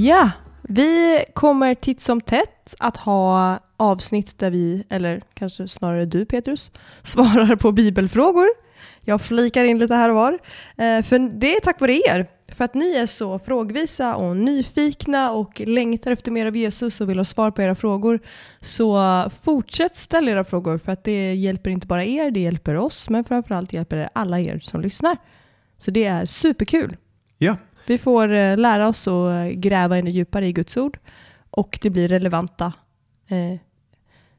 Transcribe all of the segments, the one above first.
Ja, vi kommer titt som tätt att ha avsnitt där vi, eller kanske snarare du Petrus, svarar på bibelfrågor. Jag flikar in lite här och var. Eh, för det är tack vare er. För att ni är så frågvisa och nyfikna och längtar efter mer av Jesus och vill ha svar på era frågor. Så fortsätt ställa era frågor för att det hjälper inte bara er, det hjälper oss, men framförallt hjälper det alla er som lyssnar. Så det är superkul. Ja, vi får eh, lära oss att eh, gräva ännu djupare i Guds ord och det blir relevanta eh,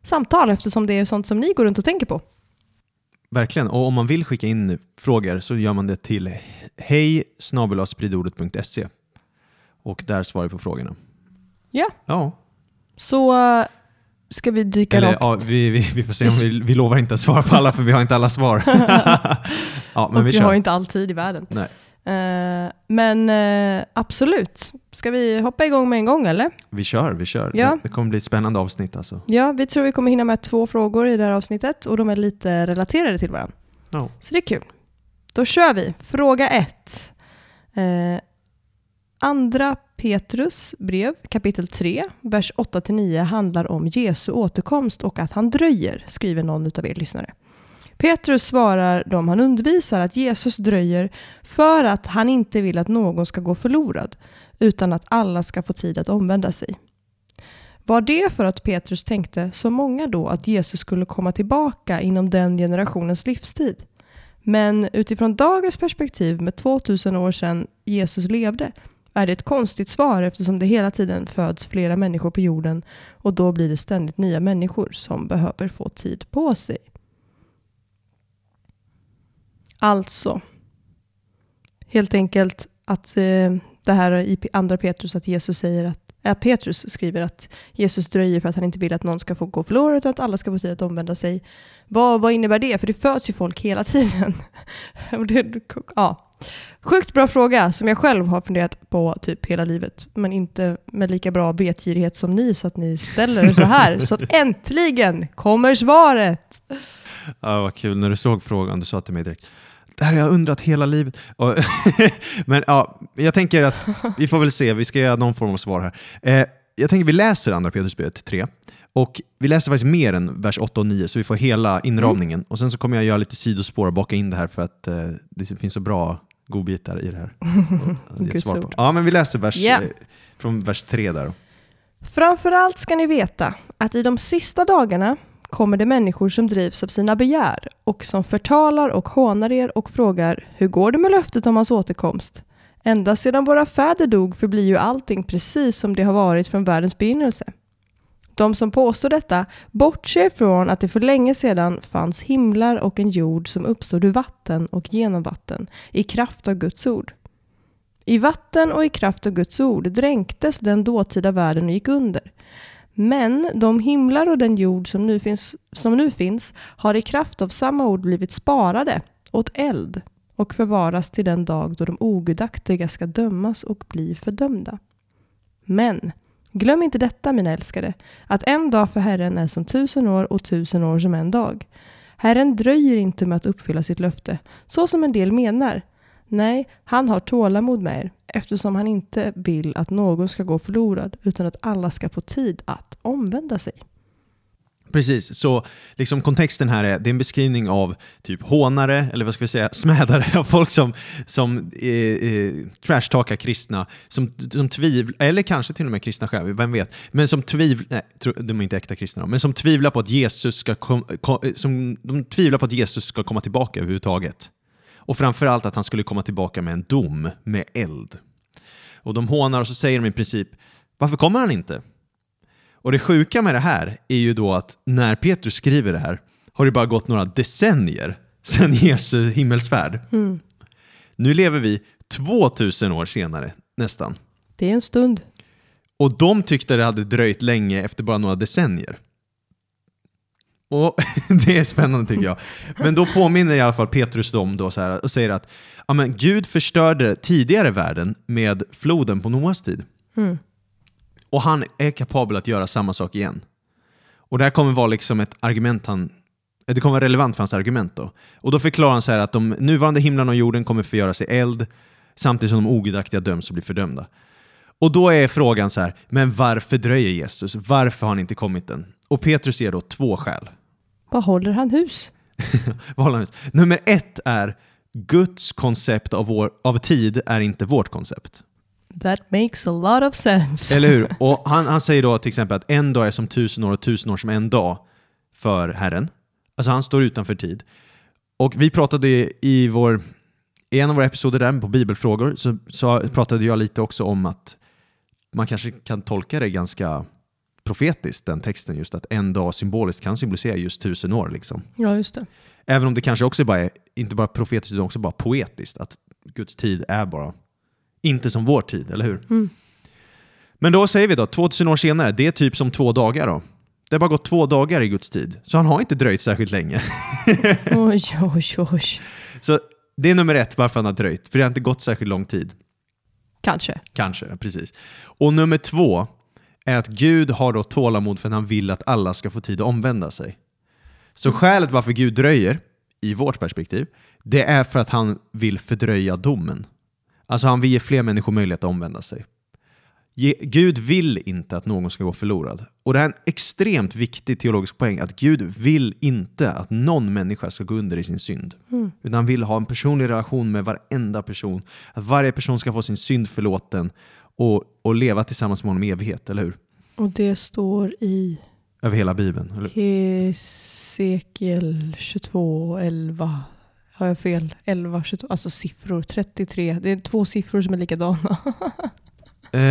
samtal eftersom det är sånt som ni går runt och tänker på. verkligen. Och om man vill skicka in frågor så gör man det till hej och där svarar vi på frågorna. Ja. Ja, Så eh, ska vi dyka eller rakt. ja, vi, vi, vi får se om vi, vi lovar inte att svara på alla för vi har inte alla svar. ja, men och vi vi, har inte all tid i världen. Nej. Eh, men eh, absolut. Ska vi hoppa igång med en gång eller? Vi kör, vi kör. Ja. Det, kommer bli ett spännande avsnitt alltså. Ja, vi tror vi kommer hinna med två frågor i det här avsnittet och de är lite relaterade till varandra. Ja. Så det är kul. Då kör vi. Fråga ett. Eh, andra Petrus brev kapitel 3, vers 8-9 handlar om Jesu återkomst och att han dröjer, skriver någon av er lyssnare. Petrus svarar dem han undervisar att Jesus dröjer för att han inte vill att någon ska gå förlorad, utan att alla ska få tid att omvända sig. Var det för att Petrus tänkte så många då att Jesus skulle komma tillbaka inom den generationens livstid? Men utifrån dagens perspektiv med 2000 år sedan Jesus levde är det ett konstigt svar eftersom det hela tiden föds flera människor på jorden och då blir det ständigt nya människor som behöver få tid på sig. Alltså, helt enkelt att eh, det här i andra Petrus att Jesus säger att eh, Petrus skriver att Jesus dröjer för att han inte vill att någon ska få gå förlorad utan att alla ska få tid att omvända sig. Vad, vad innebär det? För det föds ju folk hela tiden. Ja. Sjukt bra fråga som jag själv har funderat på typ hela livet. Men inte med lika bra vetgirighet som ni så att ni ställer det så här. Så att äntligen kommer svaret. Ja, vad kul när du såg frågan. Du sa till mig direkt det här har jag undrat hela livet. Och men ja, jag tänker att vi får väl se. Vi ska göra någon form av svar här. Eh, jag tänker vi läser andra Petrusbrevet 3. Och vi läser faktiskt mer än vers 8 och 9 så vi får hela inramningen. Och sen så kommer jag göra lite sidospår och baka in det här för att eh, det finns så bra godbitar i det här. att ord. Ja, men vi läser vers, Ja. eh, från vers 3 där. Framförallt ska ni veta att i de sista dagarna kommer det människor som drivs av sina begär och som förtalar och hånar er och frågar hur går det med löftet om hans återkomst? Ända sedan våra fäder dog förblir ju allting precis som det har varit från världens begynnelse. De som påstår detta bortser från att det för länge sedan fanns himlar och en jord som uppstod ur vatten och genom vatten i kraft av Guds ord. I vatten och i kraft av Guds ord dränktes den dåtida världen och gick under. Men de himlar och den jord som nu, finns, som nu finns har i kraft av samma ord blivit sparade åt eld och förvaras till den dag då de ogudaktiga ska dömas och bli fördömda. Men glöm inte detta mina älskade, att en dag för Herren är som tusen år och tusen år som en dag. Herren dröjer inte med att uppfylla sitt löfte, så som en del menar. Nej, han har tålamod med er eftersom han inte vill att någon ska gå förlorad utan att alla ska få tid att omvända sig. Precis, så liksom kontexten här är, det är en beskrivning av typ hånare, eller vad ska vi säga, smädare, av folk som, som eh, eh, trashtalkar kristna, som, som tvivlar, eller kanske till och med kristna själva, vem vet, men som tvivlar, nej, de är inte äkta kristna, men som tvivlar på att Jesus ska, kom, kom, eh, som, de tvivlar på att Jesus ska komma tillbaka överhuvudtaget. Och framförallt att han skulle komma tillbaka med en dom, med eld. Och de hånar och så säger de i princip, varför kommer han inte? Och det sjuka med det här är ju då att när Petrus skriver det här har det bara gått några decennier sedan Jesu himmelsfärd. Nu lever vi 2000 år senare, nästan. Det är en stund. Och de tyckte det hade dröjt länge efter bara några decennier. Och Det är spännande tycker jag. Men då påminner i alla fall Petrus dem då så här, och säger att ja, men Gud förstörde tidigare världen med floden på Noas tid. Mm. Och han är kapabel att göra samma sak igen. Och det här kommer vara liksom ett argument han det kommer vara relevant för hans argument då. Och då förklarar han så här att de nuvarande himlarna och jorden kommer förgöras i eld samtidigt som de ogudaktiga döms och blir fördömda. Och då är frågan så här, men varför dröjer Jesus? Varför har han inte kommit än? Och Petrus ger då två skäl. Vad håller han hus? Vad håller han hus? Nummer ett är Guds koncept av, vår, av tid är inte vårt koncept. That makes a lot of sense. Eller hur? Och han, han säger då till exempel att en dag är som tusen år och tusen år som en dag för Herren. Alltså han står utanför tid. Och vi pratade i, vår, i en av våra episoder där på bibelfrågor så, så pratade jag lite också om att man kanske kan tolka det ganska profetiskt, den texten, just att en dag symboliskt kan symbolisera just tusen år. Liksom. Ja, just det. Även om det kanske också bara är, inte bara profetiskt utan också bara poetiskt, att Guds tid är bara inte som vår tid, eller hur? Mm. Men då säger vi då, 2000 år senare, det är typ som två dagar då. Det har bara gått två dagar i Guds tid, så han har inte dröjt särskilt länge. oj, oj, oj. Så det är nummer ett varför han har dröjt, för det har inte gått särskilt lång tid. Kanske. Kanske, precis. Och nummer två är att Gud har då tålamod för att han vill att alla ska få tid att omvända sig. Så skälet varför Gud dröjer, i vårt perspektiv, det är för att han vill fördröja domen. Alltså han vill ge fler människor möjlighet att omvända sig. Gud vill inte att någon ska gå förlorad. Och det är en extremt viktig teologisk poäng, att Gud vill inte att någon människa ska gå under i sin synd. Mm. Utan han vill ha en personlig relation med varenda person. Att varje person ska få sin synd förlåten och, och leva tillsammans med honom i evighet, eller hur? Och det står i Över hela Bibeln. Eller? Hesekiel 22, 11. Har jag fel? 11, 22, alltså siffror. 33. Det är två siffror som är likadana. Eh,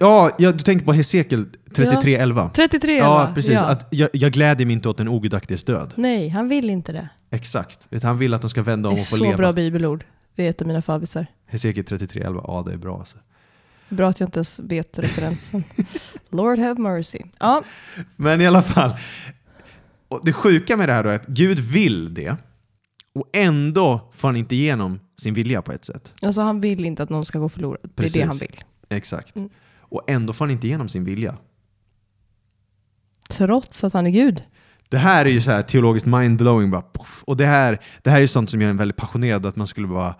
ja, ja, du tänker på Hesekiel 33.11? 33 Ja, precis. Ja. Att jag, jag gläder mig inte åt den ogudaktiges död. Nej, han vill inte det. Exakt. Utan han vill att de ska vända Det om är och få så leva. bra bibelord. Det är ett av mina favvisar. Hesekiel 33.11, ja det är bra alltså. Bra att jag inte ens vet referensen. Lord have mercy. Ja, Men i alla fall. Och det sjuka med det här då är att Gud vill det och ändå får han inte igenom sin vilja på ett sätt. alltså han vill inte att någon ska gå förlorad. Det är Precis. det han vill. Exakt. Mm. Och ändå får han inte igenom sin vilja. Trots att han är Gud. Det här är ju så här teologiskt mindblowing. Bara, och det här, det här är sånt som gör en väldigt passionerad. Att man skulle bara,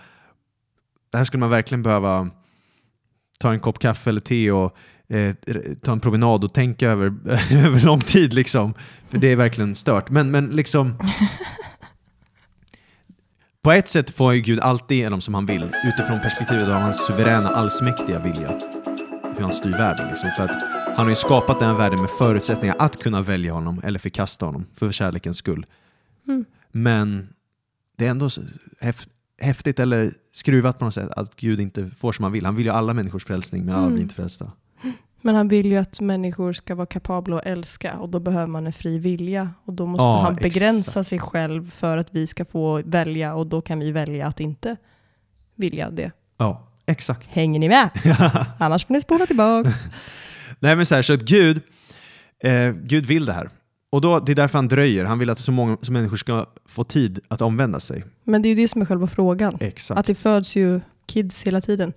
det här skulle man verkligen behöva ta en kopp kaffe eller te och eh, ta en promenad och tänka över över lång tid. Liksom. För det är verkligen stört. Men, men liksom... På ett sätt får ju Gud alltid igenom som han vill utifrån perspektivet av hans suveräna allsmäktiga vilja. Hur han styr världen. Liksom. För att han har ju skapat den här världen med förutsättningar att kunna välja honom eller förkasta honom för kärlekens skull. Mm. Men det är ändå häftigt eller skruvat på något sätt att Gud inte får som han vill. Han vill ju alla människors frälsning men alla Mm. blir inte frälsta. Men han vill ju att människor ska vara kapabla att älska och då behöver man en fri vilja. Och då måste Ja, han begränsa exakt. sig själv för att vi ska få välja och då kan vi välja att inte vilja det. Ja, exakt. Hänger ni med? Annars får ni spola tillbaks. Nej men så här, så att Gud, eh, Gud vill det här. Och då, det är därför han dröjer. Han vill att så många så människor ska få tid att omvända sig. Men det är ju det som är själva frågan. Exakt. Att det föds ju kids hela tiden.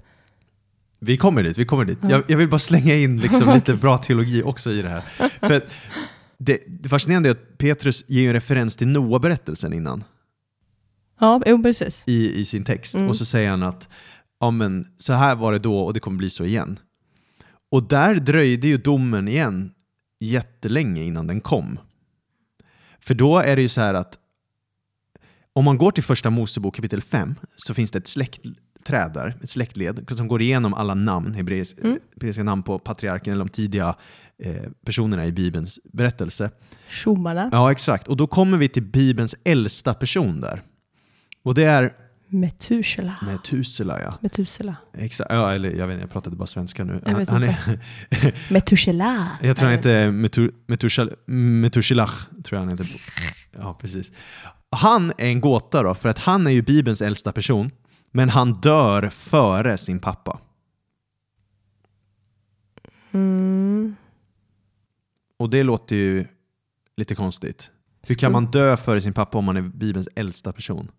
Vi kommer dit, vi kommer dit. Ja. Jag, jag vill bara slänga in liksom lite bra teologi också i det här. För det, det fascinerande är att Petrus ger ju en referens till Noa-berättelsen innan Ja, jo precis. i, i sin text. Mm. Och så säger han att ja, men, så här var det då och det kommer bli så igen. Och där dröjde ju domen igen jättelänge innan den kom. För då är det ju så här att om man går till första Mosebok kapitel 5 så finns det ett släktträd där, ett släktled som går igenom alla namn, hebreiska Mm. hebreiska namn på patriarken eller de tidiga eh, personerna i Bibelns berättelse. Tjommarna. Ja, exakt. Och då kommer vi till Bibelns äldsta person där. Och det är Metusela. Metusela, ja. Metusela. Exakt. Ja, eller jag vet inte, jag pratade bara svenska nu. Han inte. är, Metusela. jag tror han heter Metu. Tror jag han heter. Ja, precis. Han är en gåta då, för att han är ju Bibelns äldsta person. Men han dör före sin pappa. Mm. Och det låter ju lite konstigt. Hur kan man dö före sin pappa om man är Bibelns äldsta person?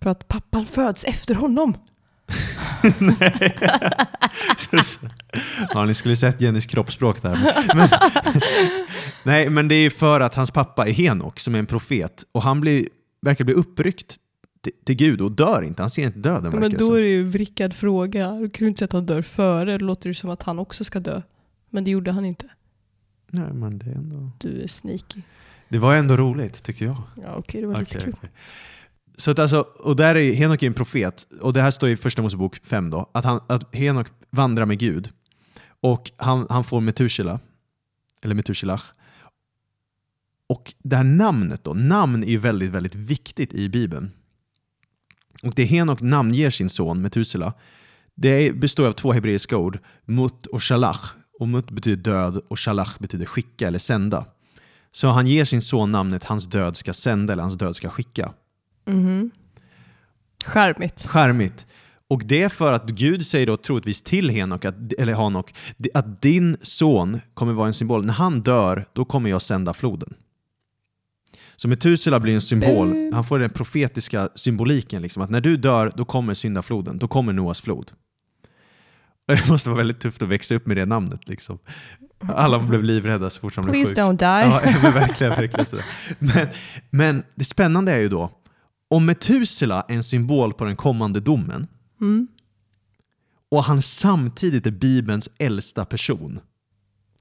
För att pappan föds efter honom. ja, ni skulle sett Jennys kroppsspråk där. Men, nej, men det är för att hans pappa är Henok som är en profet och han blir, verkar bli uppryckt till, till Gud och dör inte. Han ser inte döden Men då är det ju en vrickad fråga. Kan du inte säga att han dör före. Då låter det som att han också ska dö. Men det gjorde han inte. Nej, men det, är ändå... Du är sneaky. det var ändå roligt tyckte jag. Ja okej, det var lite Okej, kul. okej. Så att alltså, och där är Henok en profet, och det här står i första Mosebok 5 då, att, han, att Henok vandrar med Gud. Och han, han får Metusela, eller Metushelach. Och det här namnet då, namn är ju väldigt, väldigt viktigt i Bibeln. Och det Henok namnger sin son Metusela, det består av två hebreiska ord, mut och shalach. Och mut betyder död och shalach betyder skicka eller sända. Så han ger sin son namnet hans död ska sända eller hans död ska skicka. Mhm. Charmigt. Charmigt. Och det är för att Gud säger då troligtvis till Henok, att, eller Hanok, att din son kommer vara en symbol. När han dör, då kommer jag sända floden. Så Metusela blir en symbol. Han får den profetiska symboliken. Liksom, att när du dör, då kommer syndafloden. Då kommer Noas flod. Det måste vara väldigt tufft att växa upp med det namnet. Liksom. Alla blev livrädda så fort han blev Please sjuk. don't die. Ja, men verkligen, verkligen sådär. Men, men det spännande är ju då, om Metusela är en symbol på den kommande domen Mm. och han samtidigt är Bibelns äldsta person,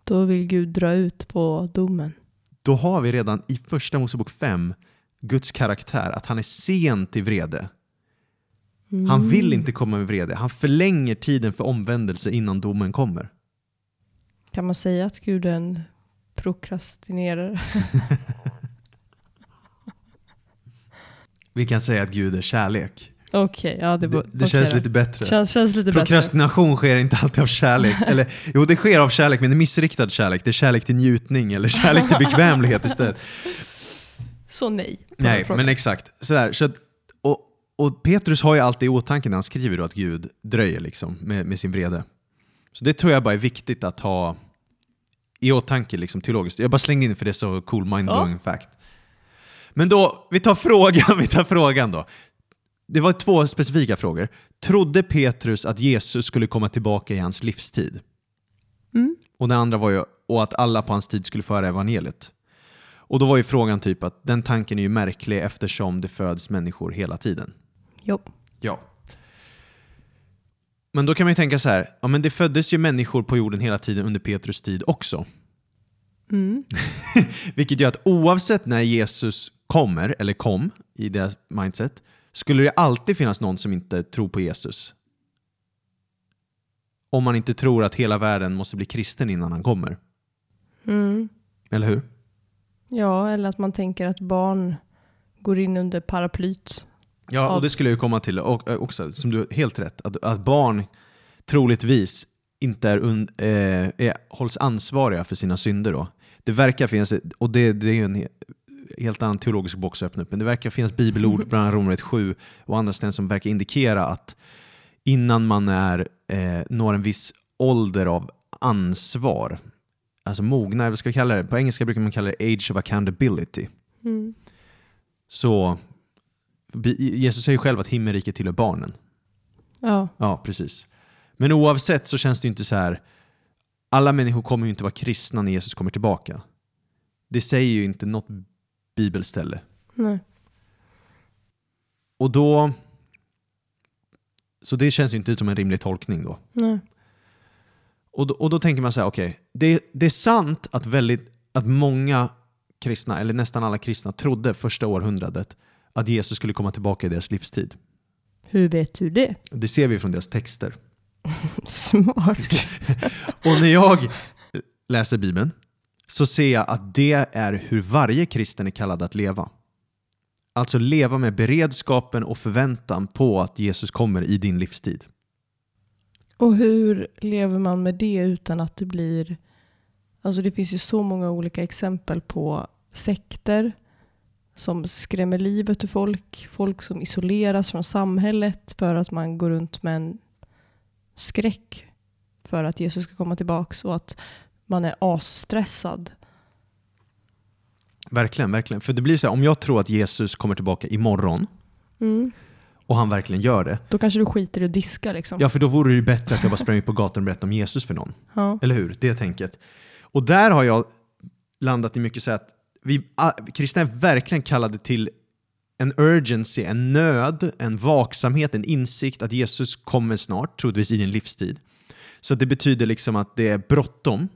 Då vill Gud dra ut på domen. Då har vi redan i första Mosebok 5 Guds karaktär, att han är sen till vrede. Han Mm. vill inte komma med vrede. Han förlänger tiden för omvändelse innan domen kommer. Kan man säga att Gud är en prokrastinerare? Vi kan säga att Gud är kärlek. Okej, ja det, Det, det känns då. lite bättre. Känns, känns lite bättre. Prokrastination sker inte alltid av kärlek. Eller, jo, det sker av kärlek, men det är missriktad kärlek. Det är kärlek till njutning eller kärlek till bekvämlighet istället. Så nej. Nej, men exakt. Sådär, så att, och, och Petrus har ju alltid i åtanke när han skriver då att Gud dröjer liksom med, med sin vrede. Så det tror jag bara är viktigt att ha i åtanke liksom, teologiskt. Jag bara slängde in för det är så cool mind-blowing fact. Men då, vi tar frågan, vi tar frågan då. Det var två specifika frågor. Trodde Petrus att Jesus skulle komma tillbaka i hans livstid? Mm. Och den andra var ju och att alla på hans tid skulle föra evangeliet. Och då var ju frågan typ att den tanken är ju märklig eftersom det föds människor hela tiden. Jo. Ja. Men då kan man ju tänka så här, ja men det föddes ju människor på jorden hela tiden under Petrus tid också. Mm. Vilket gör att oavsett när Jesus kommer, eller kom, i deras mindset, skulle det alltid finnas någon som inte tror på Jesus. Om man inte tror att hela världen måste bli kristen innan han kommer. Mm. Eller hur? Ja, eller att man tänker att barn går in under paraplyt. Ja, och det skulle jag ju komma till och, och också, som du har helt rätt, att, att barn troligtvis inte är, un, eh, är hålls ansvariga för sina synder. Då. Det verkar finnas, och det, det är ju en helt annan teologisk box att öppna upp, men det verkar finnas bibelord, bland annat Romarbrevet 7 och andra ställen som verkar indikera att innan man är, eh, når en viss ålder av ansvar, alltså mogna, vad ska vi kalla det? På engelska brukar man kalla det age of accountability. Mm. Så Jesus säger själv att himmelriket tillhör barnen. Ja. Ja, precis. Men oavsett så känns det ju inte så här. Alla människor kommer ju inte vara kristna när Jesus kommer tillbaka. Det säger ju inte något bibelställe. Nej. Och då... Så det känns ju inte som en rimlig tolkning då. Nej. Och då, och då tänker man så här, okej, det, det är sant att, väldigt, att många kristna, eller nästan alla kristna, trodde första århundradet att Jesus skulle komma tillbaka i deras livstid. Hur vet du det? Det ser vi från deras texter. Smart. Och när jag läser Bibeln så ser jag att det är hur varje kristen är kallad att leva. Alltså leva med beredskapen och förväntan på att Jesus kommer i din livstid. Och hur lever man med det utan att det blir... Alltså det finns ju så många olika exempel på sekter som skrämmer livet ur folk. Folk som isoleras från samhället för att man går runt med en skräck för att Jesus ska komma tillbaka och att man är asstressad. Verkligen, verkligen. För det blir så här, om jag tror att Jesus kommer tillbaka imorgon Mm. och han verkligen gör det. Då kanske du skiter i att diska liksom. Ja, för då vore det ju bättre att jag bara sprang ut på gatan och berättade om Jesus för någon. Ja. Eller hur? Det tänket. Och där har jag landat i mycket så att vi kristna är verkligen kallade till en urgency, en nöd, en vaksamhet, en insikt att Jesus kommer snart, troligtvis i din livstid. Så det betyder liksom att det är bråttom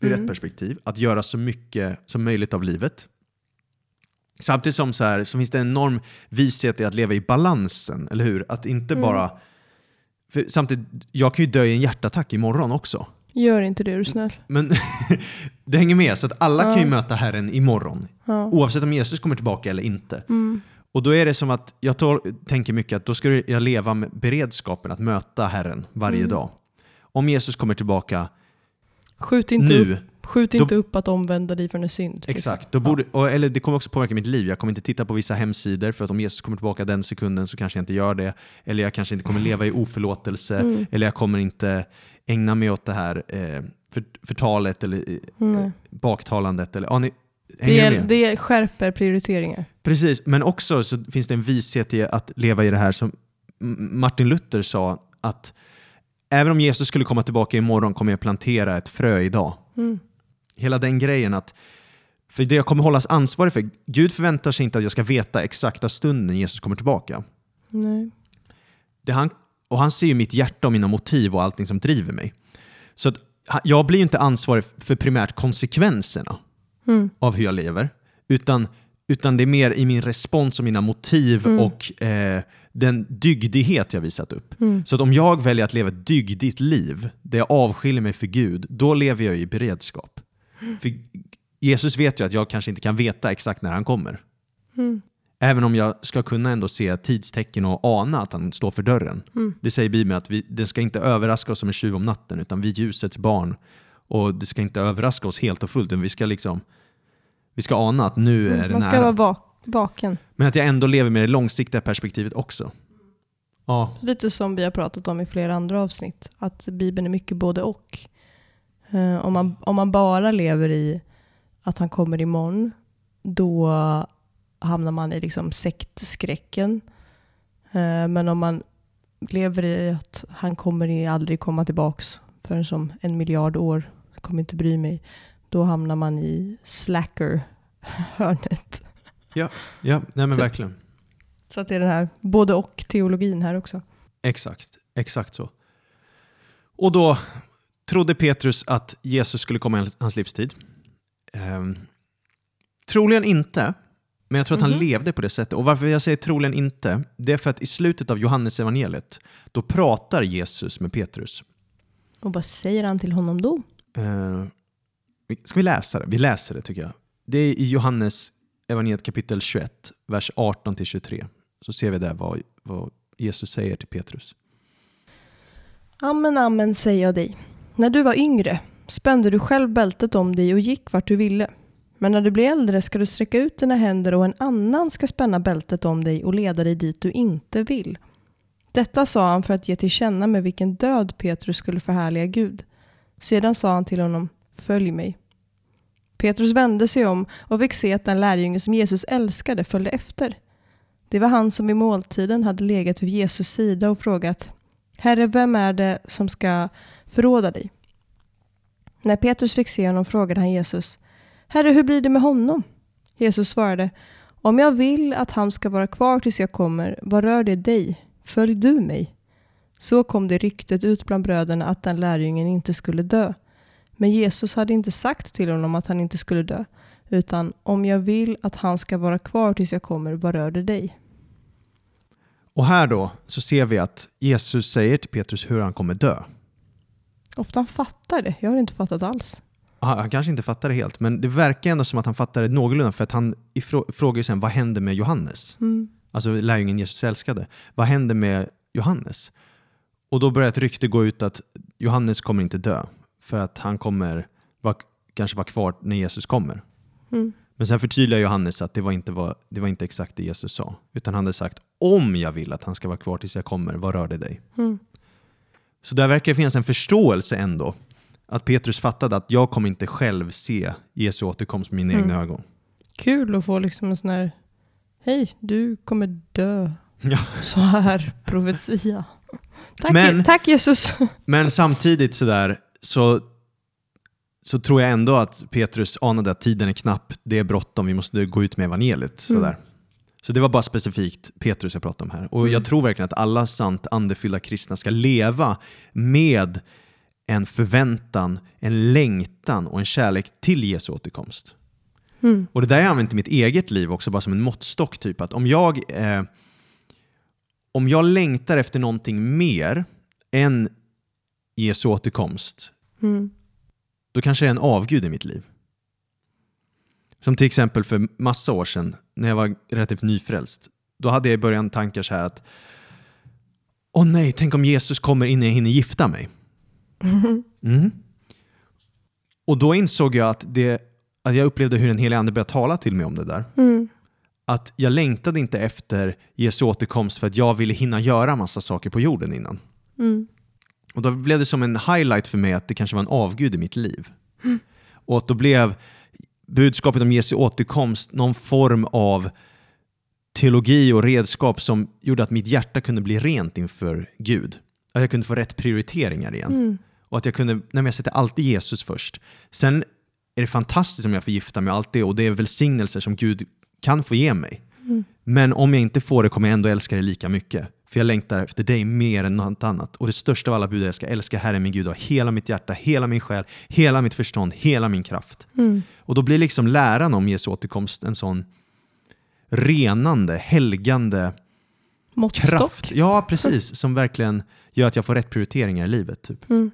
ur Mm. ett perspektiv, att göra så mycket som möjligt av livet. Samtidigt som så, här, så finns det en enorm vishet i att leva i balansen, eller hur? Att inte Mm. bara... Samtidigt, jag kan ju dö i en hjärtattack imorgon också. Gör inte det, är du snäll. Men det hänger med, så att alla kan ju Ja. möta Herren imorgon. Ja. Oavsett om Jesus kommer tillbaka eller inte. Mm. Och då är det som att jag tänker mycket att då ska jag leva med beredskapen att möta Herren varje Mm. dag. Om Jesus kommer tillbaka Skjut inte, nu, upp, skjut Då- inte upp att omvända dig från en synd. liksom. exakt, då borde, och, eller det kommer också påverka mitt liv. Jag kommer inte titta på vissa hemsidor för att om Jesus kommer tillbaka den sekunden så kanske jag inte gör det. Eller jag kanske inte kommer leva i oförlåtelse. Mm. Eller jag kommer inte ägna mig åt det här eh, för, förtalet eller Mm. baktalandet. Eller, ja, ni, Det, det skärper prioriteringar. Precis, men också så finns det en vishet i att leva i det här som Martin Luther sa att även om Jesus skulle komma tillbaka imorgon kommer jag plantera ett frö idag. Mm. Hela den grejen att för det jag kommer hållas ansvarig för, Gud förväntar sig inte att jag ska veta exakta stunden Jesus kommer tillbaka. Nej. Det han, och han ser ju mitt hjärta och mina motiv och allting som driver mig. Så att jag blir ju inte ansvarig för primärt konsekvenserna Mm. av hur jag lever, utan, utan det är mer i min respons och mina motiv Mm. och eh, den dygdighet jag visat upp. Mm. Så att om jag väljer att leva ett dygdigt liv, där jag avskiljer mig för Gud, då lever jag i beredskap. För Jesus vet ju att jag kanske inte kan veta exakt när han kommer. Mm. Även om jag ska kunna ändå se tidstecken och ana att han står för dörren. Mm. Det säger Bibeln att vi, det ska inte överraska oss som en tjuv om natten, utan vi är ljusets barn. Och det ska inte överraska oss helt och fullt, utan vi ska liksom vi ska ana att nu är det Man ska nära. vara vak- vaken. Men att jag ändå lever med det långsiktiga perspektivet också. Ja, Lite som vi har pratat om i flera andra avsnitt. Att Bibeln är mycket både och. Eh, om, man, om man bara lever i att han kommer imorgon, då hamnar man i liksom sektskräcken. Eh, men om man lever i att han kommer aldrig komma tillbaks förrän som en miljard år, kommer inte bry mig, då hamnar man i slacker-hörnet. Ja nej men Så- verkligen. Så att det är den här både och-teologin här också. Exakt, exakt så. Och då trodde Petrus att Jesus skulle komma i hans- livstid. Ehm, troligen inte, men jag tror att han Mhm. levde på det sättet. Och varför jag säger troligen inte, det är för att i slutet av Johannes evangeliet då pratar Jesus med Petrus. Och vad säger han till honom då? Uh, ska vi läsa det? Vi läser det tycker jag. Det är i Johannes evangeliet kapitel 21, vers 18-23. Så ser vi där vad, vad Jesus säger till Petrus. Amen, amen säger jag dig. När du var yngre spände du själv bältet om dig och gick vart du ville. Men när du blir äldre ska du sträcka ut dina händer och en annan ska spänna bältet om dig och leda dig dit du inte vill. Detta sa han för att ge till känna med vilken död Petrus skulle förhärliga Gud. Sedan sa han till honom, följ mig. Petrus vände sig om och fick se att den lärjunge som Jesus älskade följde efter. Det var han som i måltiden hade legat vid Jesus sida och frågat, Herre, vem är det som ska förråda dig? När Petrus fick se honom frågade han Jesus, Herre, hur blir det med honom? Jesus svarade, om jag vill att han ska vara kvar tills jag kommer, vad rör det dig? Följ du mig. Så kom det ryktet ut bland bröderna att den lärjungen inte skulle dö. Men Jesus hade inte sagt till honom att han inte skulle dö, utan om jag vill att han ska vara kvar tills jag kommer, vad rör det dig? Och här då så ser vi att Jesus säger till Petrus hur han kommer dö. Ofta han fattar det, jag har inte fattat alls. Han han kanske inte fattar det helt, men det verkar ändå som att han fattar det någorlunda för att han frågar ju sen vad händer med Johannes? Mm. Alltså lärjungen Jesus älskade. Vad händer med Johannes? Och då börjar ett rykte gå ut att Johannes kommer inte dö för att han kommer vara, kanske vara kvar när Jesus kommer. Mm. Men sen förtydligar Johannes att det var, inte var, det var inte exakt det Jesus sa. Utan han hade sagt om jag vill att han ska vara kvar tills jag kommer, vad rör det dig? Mm. Så där verkar det finnas en förståelse ändå. Att Petrus fattade att jag kommer inte själv se Jesu återkomst med mina Mm. egna ögon. Kul att få liksom en sån här, hej, du kommer dö. Ja. Så här profetia. Tack, Men- tack Jesus. Men samtidigt sådär så, så tror jag ändå att Petrus anade att tiden är knapp, det är bråttom, vi måste gå ut med evangeliet. Sådär. Så det var bara specifikt Petrus jag pratade om här. Och jag tror verkligen att alla sant andefyllda kristna ska leva med en förväntan, en längtan och en kärlek till Jesu återkomst. Mm. Och det där har jag använt i mitt eget liv också, bara som en måttstock. Typ att om jag, eh, om jag längtar efter någonting mer än Jesu återkomst, Mm. då kanske det är en avgud i mitt liv. Som till exempel för massa år sedan, när jag var relativt nyfrälst. Då hade jag i början tankar så här att Åh nej, tänk om Jesus kommer innan jag hinner gifta mig. Mm. Och då insåg jag att, det, att jag upplevde hur den heliga ande började tala till mig om det där. Mm. Att jag längtade inte efter Jesu återkomst för att jag ville hinna göra massa saker på jorden innan. Mm. Och då blev det som en highlight för mig att det kanske var en avgud i mitt liv. Och att då blev budskapet om Jesu återkomst någon form av teologi och redskap som gjorde att mitt hjärta kunde bli rent inför Gud. Att jag kunde få rätt prioriteringar igen. Mm. Och att jag kunde, nej jag sätter alltid Jesus först. Sen är det fantastiskt om jag får gifta mig och allt det och det är välsignelser som Gud kan få ge mig. Men om jag inte får det kommer jag ändå älska dig lika mycket. För jag längtar efter dig mer än något annat. Och det största av alla bud är att jag ska älska Herren min Gud av hela mitt hjärta, hela min själ, hela mitt förstånd, hela min kraft. Mm. Och då blir liksom läran om Jesu återkomst en sån renande, helgande Måttstock. kraft. Ja, precis. Som verkligen gör att jag får rätt prioriteringar i livet. Typ. Mm.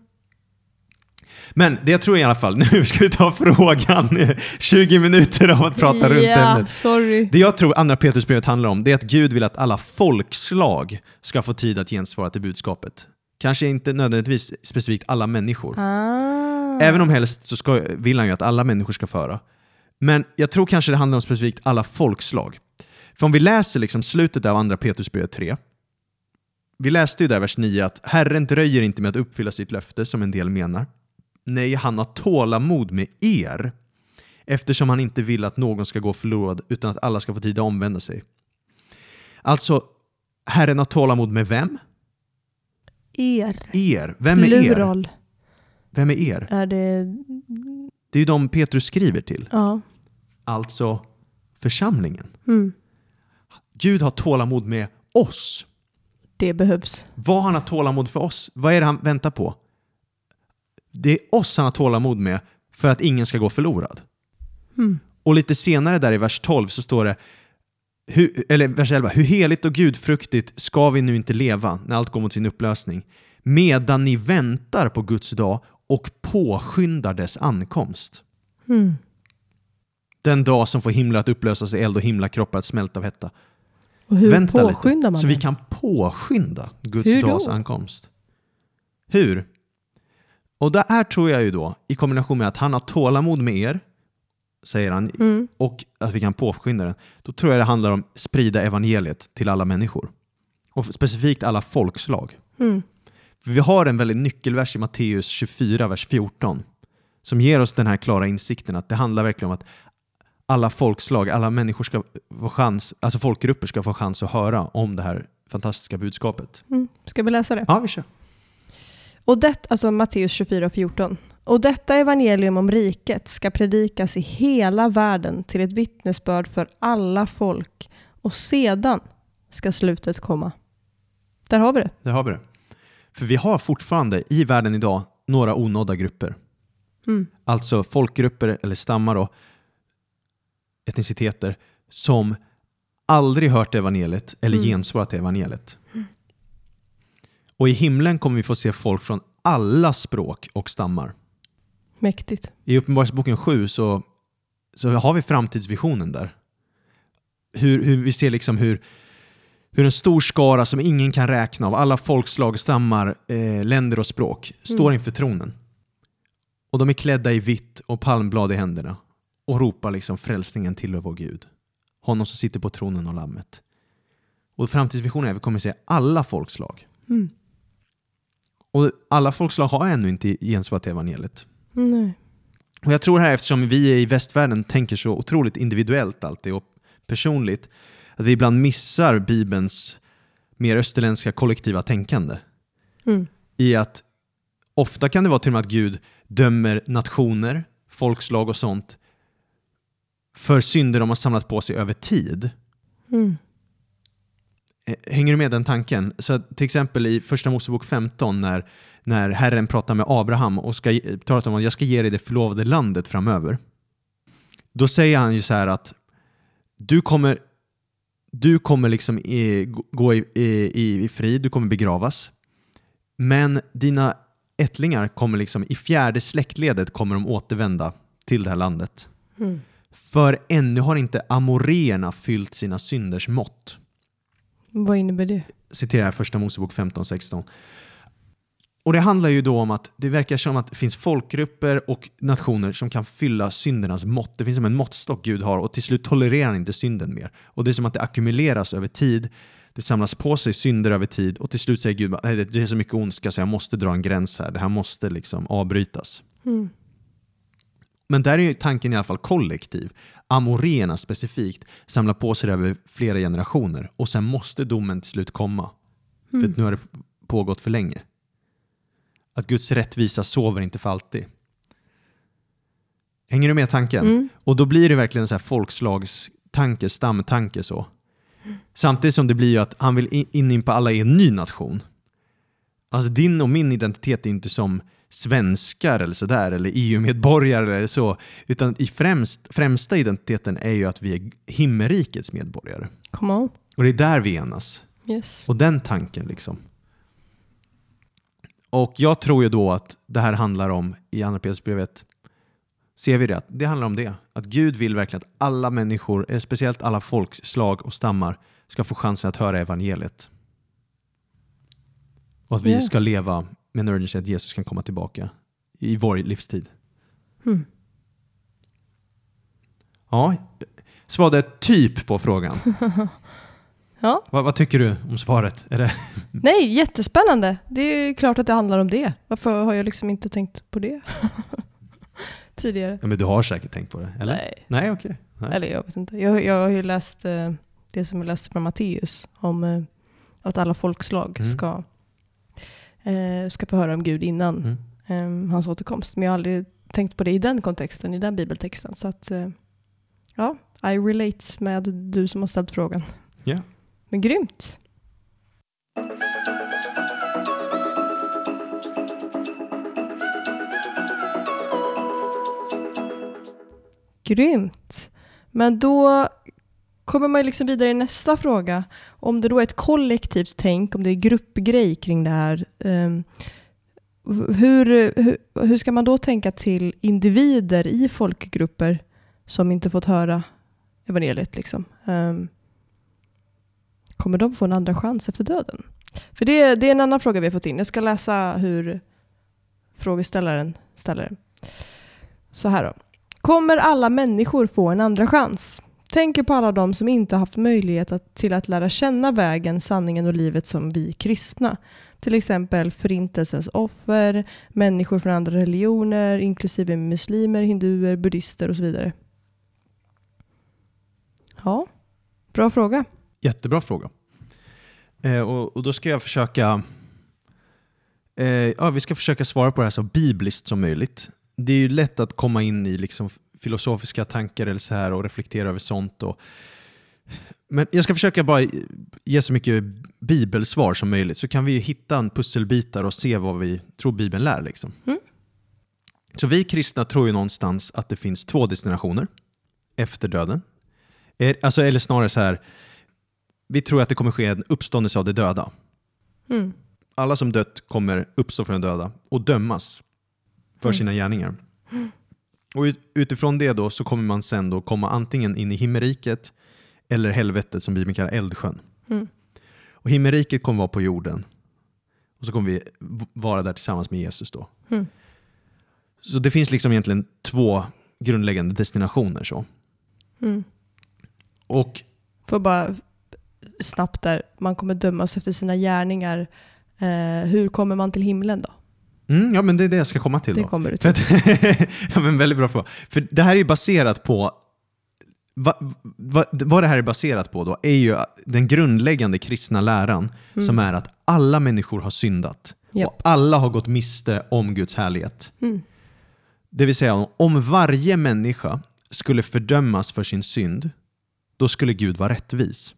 Men det jag tror i alla fall, nu ska vi ta frågan. 20 minuter av att prata runt ämnet. sorry. Det jag tror andra Petrusbrevet handlar om, det är att Gud vill att alla folkslag ska få tid att gensvara till budskapet. Kanske inte nödvändigtvis specifikt alla människor. Ah. Även om helst så ska, vill han ju att alla människor ska föra. Men jag tror kanske det handlar om specifikt alla folkslag. För om vi läser liksom slutet av andra Petrusbrevet 3. Vi läste ju där vers 9 att Herren dröjer inte med att uppfylla sitt löfte som en del menar. Nej, han har tålamod med er eftersom han inte vill att någon ska gå förlorad utan att alla ska få tid att omvända sig. Alltså, Herren har tålamod med vem? Er. Er. Vem är er? Plural. Vem är er? Är det... Det är ju de Petrus skriver till. Ja. Alltså församlingen. Mm. Gud har tålamod med oss. Det behövs. Vad han har tålamod för oss? Vad är det han väntar på? Det är oss han har tålamod med för att ingen ska gå förlorad. Mm. Och lite senare där i vers 12 så står det, hur, eller vers 11, hur heligt och gudfruktigt ska vi nu inte leva när allt går mot sin upplösning, medan ni väntar på Guds dag och påskyndar dess ankomst. Mm. Den dag som får himlar att upplösas i eld och himlakroppar att smälta av hetta. Och hur Vänta påskyndar lite, man så det? vi kan påskynda Guds Hur då? dags ankomst. Hur? Och det här tror jag ju då, i kombination med att han har tålamod med er, säger han, Mm. och att vi kan påskynda den, då tror jag det handlar om sprida evangeliet till alla människor. Och specifikt alla folkslag. Mm. Vi har en väldigt nyckelvers i Matteus 24, vers 14, som ger oss den här klara insikten att det handlar verkligen om att alla folkslag, alla människor ska få chans, alltså folkgrupper ska få chans att höra om det här fantastiska budskapet. Mm. Ska vi läsa det? Ja, vi kör. Och det, alltså Matteus 24 och 14. Och detta evangelium om riket ska predikas i hela världen till ett vittnesbörd för alla folk och sedan ska slutet komma. Där har vi det. Där har vi det. För vi har fortfarande i världen idag några onådda grupper. Mm. Alltså folkgrupper eller stammar och etniciteter som aldrig hört evangeliet eller Mm. gensvarat evangeliet. Och i himlen kommer vi få se folk från alla språk och stammar. Mäktigt. I Uppenbarelseboken 7 så, så har vi framtidsvisionen där. Hur, hur vi ser liksom hur, hur en stor skara som ingen kan räkna av alla folkslag, stammar, eh, länder och språk står Mm. inför tronen. Och de är klädda i vitt och palmblad i händerna. och ropar liksom frälsningen till vår Gud. Honom som sitter på tronen och lammet. Och framtidsvisionen är att vi kommer se alla folkslag. Mm. Och alla folkslag har ännu inte gensvarat evangeliet. Nej. Och jag tror här, eftersom vi i västvärlden tänker så otroligt individuellt alltid och personligt, att vi ibland missar Bibelns mer österländska kollektiva tänkande. Mm. I att ofta kan det vara till och med att Gud dömer nationer, folkslag och sånt för synder de har samlat på sig över tid. Mm. Eh, Hänger du med den tanken? Så till exempel i Första Mosebok 15 när, när Herren pratar med Abraham och ska, talar om att jag ska ge dig det förlovade landet framöver. Då säger han ju så här att du kommer, du kommer liksom i, gå i, i, i frid, du kommer begravas. Men dina ättlingar kommer liksom i fjärde släktledet kommer de återvända till det här landet. Mm. För ännu har inte amoreerna fyllt sina synders mått. Vad innebär det? Citerar jag första Mosebok 15-16. Och det handlar ju då om att det verkar som att det finns folkgrupper och nationer som kan fylla syndernas mått. Det finns som en måttstock Gud har och till slut tolererar han inte synden mer. Och det är som att det ackumuleras över tid. Det samlas på sig synder över tid och till slut säger Gud att det är så mycket ondska så jag måste dra en gräns här. Det här måste liksom avbrytas. Mm. Men där är ju tanken i alla fall kollektiv. Amoreerna specifikt samlar på sig det över flera generationer och sen måste domen till slut komma. För Mm. att nu har det pågått för länge. Att Guds rättvisa sover inte för alltid. Hänger du med tanken? Mm. Och då blir det verkligen en så här folkslagstanke, stamtanke så. Samtidigt som det blir ju att han vill in- inympa alla i en ny nation. Alltså din och min identitet är inte som svenskar eller sådär, eller EU-medborgare eller så. Utan i främst, främsta identiteten är ju att vi är himmelrikets medborgare. Come on. Och det är där vi enas. Yes. Och den tanken liksom. Och jag tror ju då att det här handlar om, i Andra Petrusbrevet, ser vi det, att det handlar om det. Att Gud vill verkligen att alla människor, eh, speciellt alla folkslag och stammar, ska få chansen att höra evangeliet. Och att vi ska leva med en urgency att Jesus kan komma tillbaka i vår livstid. Mm. Ja, svarade typ på frågan. Ja. vad, vad tycker du om svaret? Är det, Nej, jättespännande. Det är klart att det handlar om det. Varför har jag liksom inte tänkt på det tidigare? ja, men du har säkert tänkt på det, eller? Nej. Nej, okej. Nej. Eller jag vet inte. Jag, jag har ju läst eh, det som jag läste från Matteus om eh, att alla folkslag Mm. ska, eh, ska få höra om Gud innan Mm. eh, hans återkomst. Men jag har aldrig tänkt på det i den kontexten, i den bibeltexten. Så att, eh, ja, I relate med du som har ställt frågan. Ja. Men grymt. Grymt. Men då kommer man liksom vidare i nästa fråga. Om det då är ett kollektivt tänk, om det är gruppgrej kring det här. ehm, hur, hur, hur ska man då tänka till individer i folkgrupper som inte fått höra evangeliet? Liksom? Ehm, kommer de få en andra chans efter döden? För det, det är en annan fråga vi har fått in. Jag ska läsa hur frågeställaren ställer den. Så här då. Kommer alla människor få en andra chans? Tänker på alla de som inte haft möjlighet att, till att lära känna vägen, sanningen och livet som vi kristna. Till exempel förintelsens offer, människor från andra religioner, inklusive muslimer, hinduer, buddister och så vidare. Ja, bra fråga. Jättebra fråga. Eh, och, och då ska jag försöka eh, ja, vi ska försöka svara på det här så bibliskt som möjligt. Det är ju lätt att komma in i liksom filosofiska tankar eller så här och reflektera över sånt. Och, men jag ska försöka bara ge så mycket bibelsvar som möjligt så kan vi hitta en pusselbitar och se vad vi tror Bibeln lär. Liksom. Mm. Så vi kristna tror ju någonstans att det finns två destinationer efter döden. Alltså, eller snarare så här, vi tror att det kommer ske en uppståndelse av de döda. Mm. Alla som dött kommer uppstå från de döda och dömas för Mm. sina gärningar. Och ut- utifrån det då så kommer man sen då komma antingen in i himmelriket eller helvetet som Bibeln kallar eldsjön. Mm. Och himmelriket kommer vara på jorden. Och så kommer vi vara där tillsammans med Jesus då. Mm. Så det finns liksom egentligen två grundläggande destinationer. Så. Mm. Och Får bara snabbt där, man kommer dömas efter sina gärningar. Eh, hur kommer man till himlen då? Mm, ja, men det är det jag ska komma till. Det Då. kommer du till. ja, men väldigt bra fråga. För det här är ju baserat på Va, va, vad det här är baserat på då är ju den grundläggande kristna läran Mm. som är att alla människor har syndat Japp. och alla har gått miste om Guds härlighet. Mm. Det vill säga, om varje människa skulle fördömas för sin synd, då skulle Gud vara rättvis.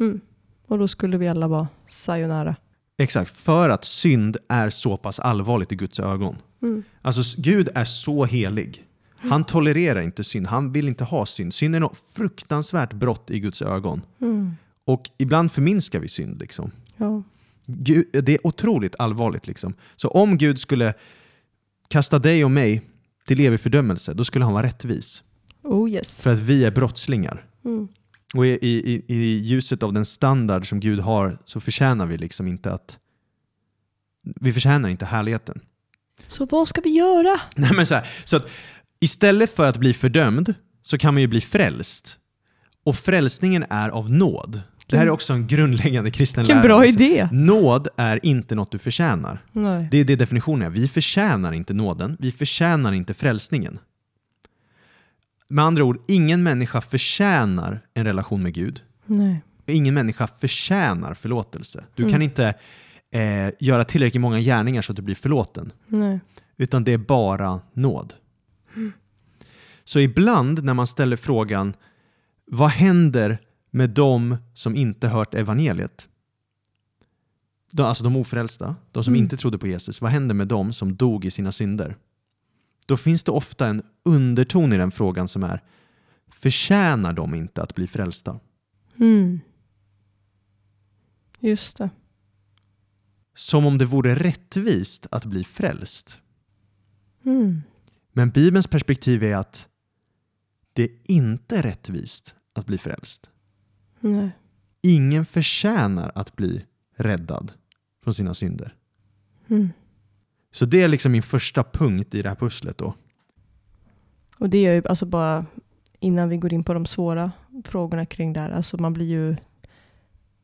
Mm. Och då skulle vi alla vara sayonara. Exakt, för att synd är så pass allvarligt i Guds ögon. Mm. Alltså Gud är så helig. Han tolererar inte synd, han vill inte ha synd. Synd är något fruktansvärt brott i Guds ögon. Mm. Och ibland förminskar vi synd. Liksom. Ja. Gud, det är otroligt allvarligt. Liksom. Så om Gud skulle kasta dig och mig till evig fördömelse, då skulle han vara rättvis. Oh yes. För att vi är brottslingar. Mm. Och i, i, i ljuset av den standard som Gud har så förtjänar vi liksom inte att... Vi förtjänar inte härligheten. Så vad ska vi göra? Nej, men så, här, så att istället för att bli fördömd så kan man ju bli frälst. Och frälsningen är av nåd. Det här är också en grundläggande kristen Vilken lära. bra liksom. idé! Nåd är inte något du förtjänar. Nej. Det är det definitionen är. Vi förtjänar inte nåden. Vi förtjänar inte frälsningen. Med andra ord, ingen människa förtjänar en relation med Gud. Nej. Ingen människa förtjänar förlåtelse. Du Mm. kan inte eh, göra tillräckligt många gärningar så att du blir förlåten. Nej. Utan det är bara nåd. Så ibland när man ställer frågan vad händer med de som inte hört evangeliet? De, alltså de ofrälsta, de som Mm. inte trodde på Jesus. Vad händer med dem som dog i sina synder? Då finns det ofta en underton i den frågan som är förtjänar de inte att bli frälsta? Mm. Just det. Som om det vore rättvist att bli frälst. Mm. Men Bibelns perspektiv är att det är inte rättvist att bli frälst. Nej. Ingen förtjänar att bli räddad från sina synder. Mm. Så det är liksom min första punkt i det här pusslet då. Och det är ju alltså bara innan vi går in på de svåra frågorna kring det här. Alltså man blir ju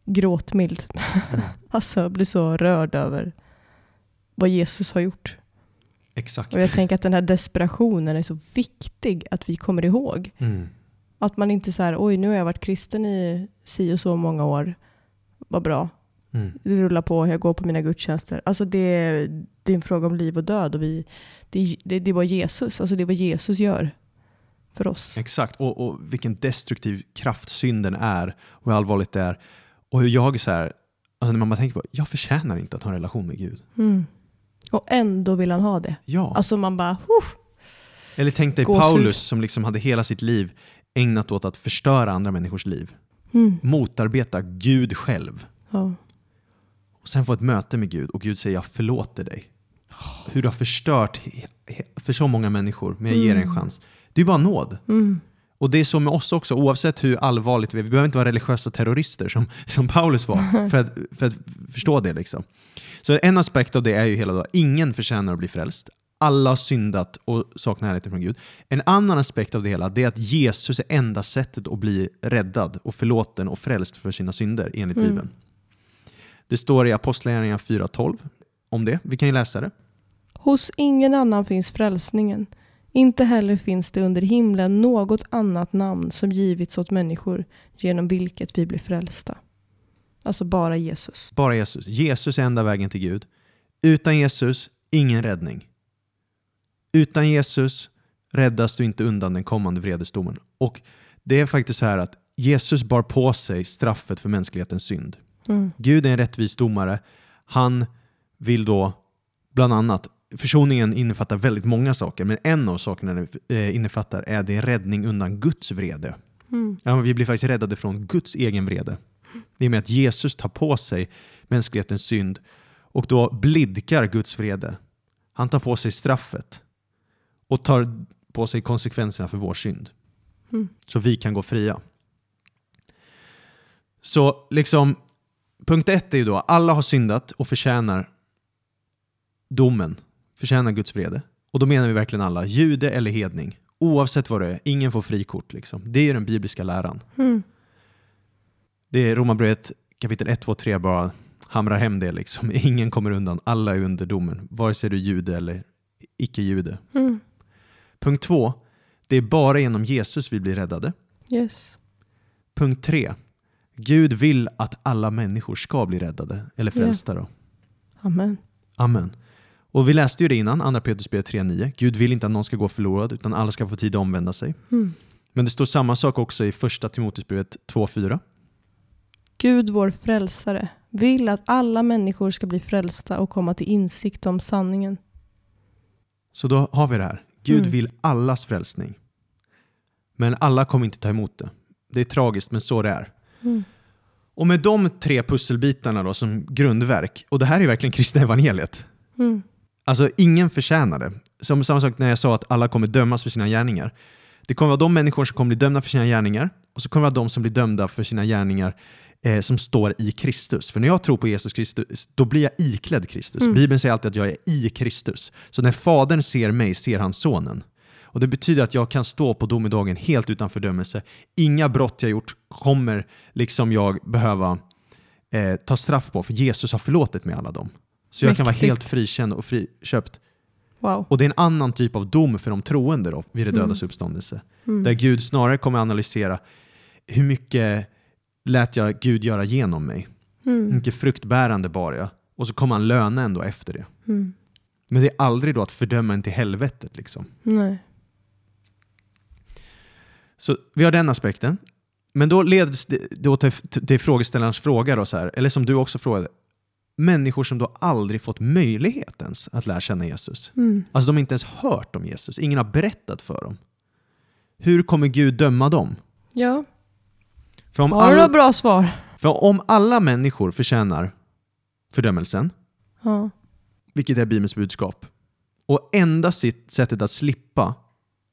gråtmild. alltså jag blir så rörd över vad Jesus har gjort. Exakt. Och jag tänker att den här desperationen är så viktig att vi kommer ihåg. Mm. Att man inte så här, oj nu har jag varit kristen i si och så många år. Vad bra. Mm. Det rullar på, jag går på mina gudstjänster. Alltså det, är- det är en fråga om liv och död. Och vi, det, det, det är vad Jesus, alltså det är vad Jesus gör för oss. Exakt. Och, och vilken destruktiv kraft synden är och hur allvarligt det är. Och hur jag så här, alltså när man bara tänker på jag förtjänar inte att ha en relation med Gud. Mm. Och ändå vill han ha det. Ja. Alltså man bara, huh. Eller tänk dig gåshud. Paulus som liksom hade hela sitt liv ägnat åt att förstöra andra människors liv. Mm. Motarbeta Gud själv. Ja. Och sen få ett möte med Gud och Gud säger jag förlåter dig. Hur du har förstört för så många människor, men jag ger dig en Mm. chans. Det är bara nåd. Mm. Och det är så med oss också, oavsett hur allvarligt vi är. Vi behöver inte vara religiösa terrorister som, som Paulus var för att, för att förstå det. Liksom. Så en aspekt av det är ju hela då, ingen förtjänar att bli frälst. Alla har syndat och saknar härligheten från Gud. En annan aspekt av det hela det är att Jesus är enda sättet att bli räddad och förlåten och frälst för sina synder enligt Mm. Bibeln. Det står i Apostlagärningarna 4.12 om det. Vi kan ju läsa det. Hos ingen annan finns frälsningen. Inte heller finns det under himlen något annat namn som givits åt människor genom vilket vi blir frälsta. Alltså bara Jesus. Bara Jesus. Jesus är enda vägen till Gud. Utan Jesus, ingen räddning. Utan Jesus räddas du inte undan den kommande vredesdomen. Och det är faktiskt så här att Jesus bar på sig straffet för mänsklighetens synd. Mm. Gud är en rättvis domare. Han vill då bland annat, försoningen innefattar väldigt många saker, men en av sakerna den eh, innefattar är det räddning undan Guds vrede. Mm. Ja, vi blir faktiskt räddade från Guds egen vrede. Det är med att Jesus tar på sig mänsklighetens synd och då blidkar Guds vrede. Han tar på sig straffet och tar på sig konsekvenserna för vår synd. Mm. Så vi kan gå fria. Så liksom, punkt ett är ju då, alla har syndat och förtjänar domen, förtjänar Guds vrede. Och då menar vi verkligen alla, jude eller hedning, Oavsett vad det är, ingen får frikort. Liksom. Det är den bibliska läran. Mm. Det är Romarbrevet kapitel 1, 2, 3 bara hamrar hem det. Liksom. Ingen kommer undan, alla är under domen. Vare sig du är jude eller icke-jude. Mm. Punkt 2. Det är bara genom Jesus vi blir räddade. Yes. Punkt 3. Gud vill att alla människor ska bli räddade, eller frälsta. Då. Amen. Amen. Och vi läste ju det innan, andra Petrusbrevet 3.9. Gud vill inte att någon ska gå förlorad, utan alla ska få tid att omvända sig. Mm. Men det står samma sak också i första Timoteusbrevet 2.4. Gud vår frälsare vill att alla människor ska bli frälsta och komma till insikt om sanningen. Så då har vi det här. Gud Mm. vill allas frälsning. Men alla kommer inte ta emot det. Det är tragiskt, men så det är. Mm. Och med de tre pusselbitarna då som grundverk, och det här är verkligen kristna evangeliet. Mm. Alltså ingen förtjänar det. Som samma sak när jag sa att alla kommer dömas för sina gärningar. Det kommer vara de människor som kommer bli dömda för sina gärningar och så kommer det vara de som blir dömda för sina gärningar eh, som står i Kristus. För när jag tror på Jesus Kristus, då blir jag iklädd Kristus. Mm. Bibeln säger alltid att jag är i Kristus. Så när Fadern ser mig ser han Sonen. Och Det betyder att jag kan stå på domedagen helt utan fördömelse. Inga brott jag gjort kommer liksom jag behöva eh, ta straff på, för Jesus har förlåtit mig alla dem. Så jag kan vara helt frikänd och friköpt. Wow. Och det är en annan typ av dom för de troende då, vid det Mm. dödas uppståndelse. Mm. Där Gud snarare kommer analysera hur mycket lät jag Gud göra genom mig? Hur Mm. mycket fruktbärande bar jag? Och så kommer han löna ändå efter det. Mm. Men det är aldrig då att fördöma en till helvetet. Liksom. Nej. Så vi har den aspekten. Men då leds det då till, till frågeställarens fråga, då, så här, eller som du också frågade. Människor som då aldrig fått möjlighet ens att lära känna Jesus. Mm. Alltså de har inte ens hört om Jesus. Ingen har berättat för dem. Hur kommer Gud döma dem? Ja. För om, Har du några all, bra svar? för om alla människor förtjänar fördömelsen, Ja. vilket är Bibelns budskap, och enda sitt, sättet att slippa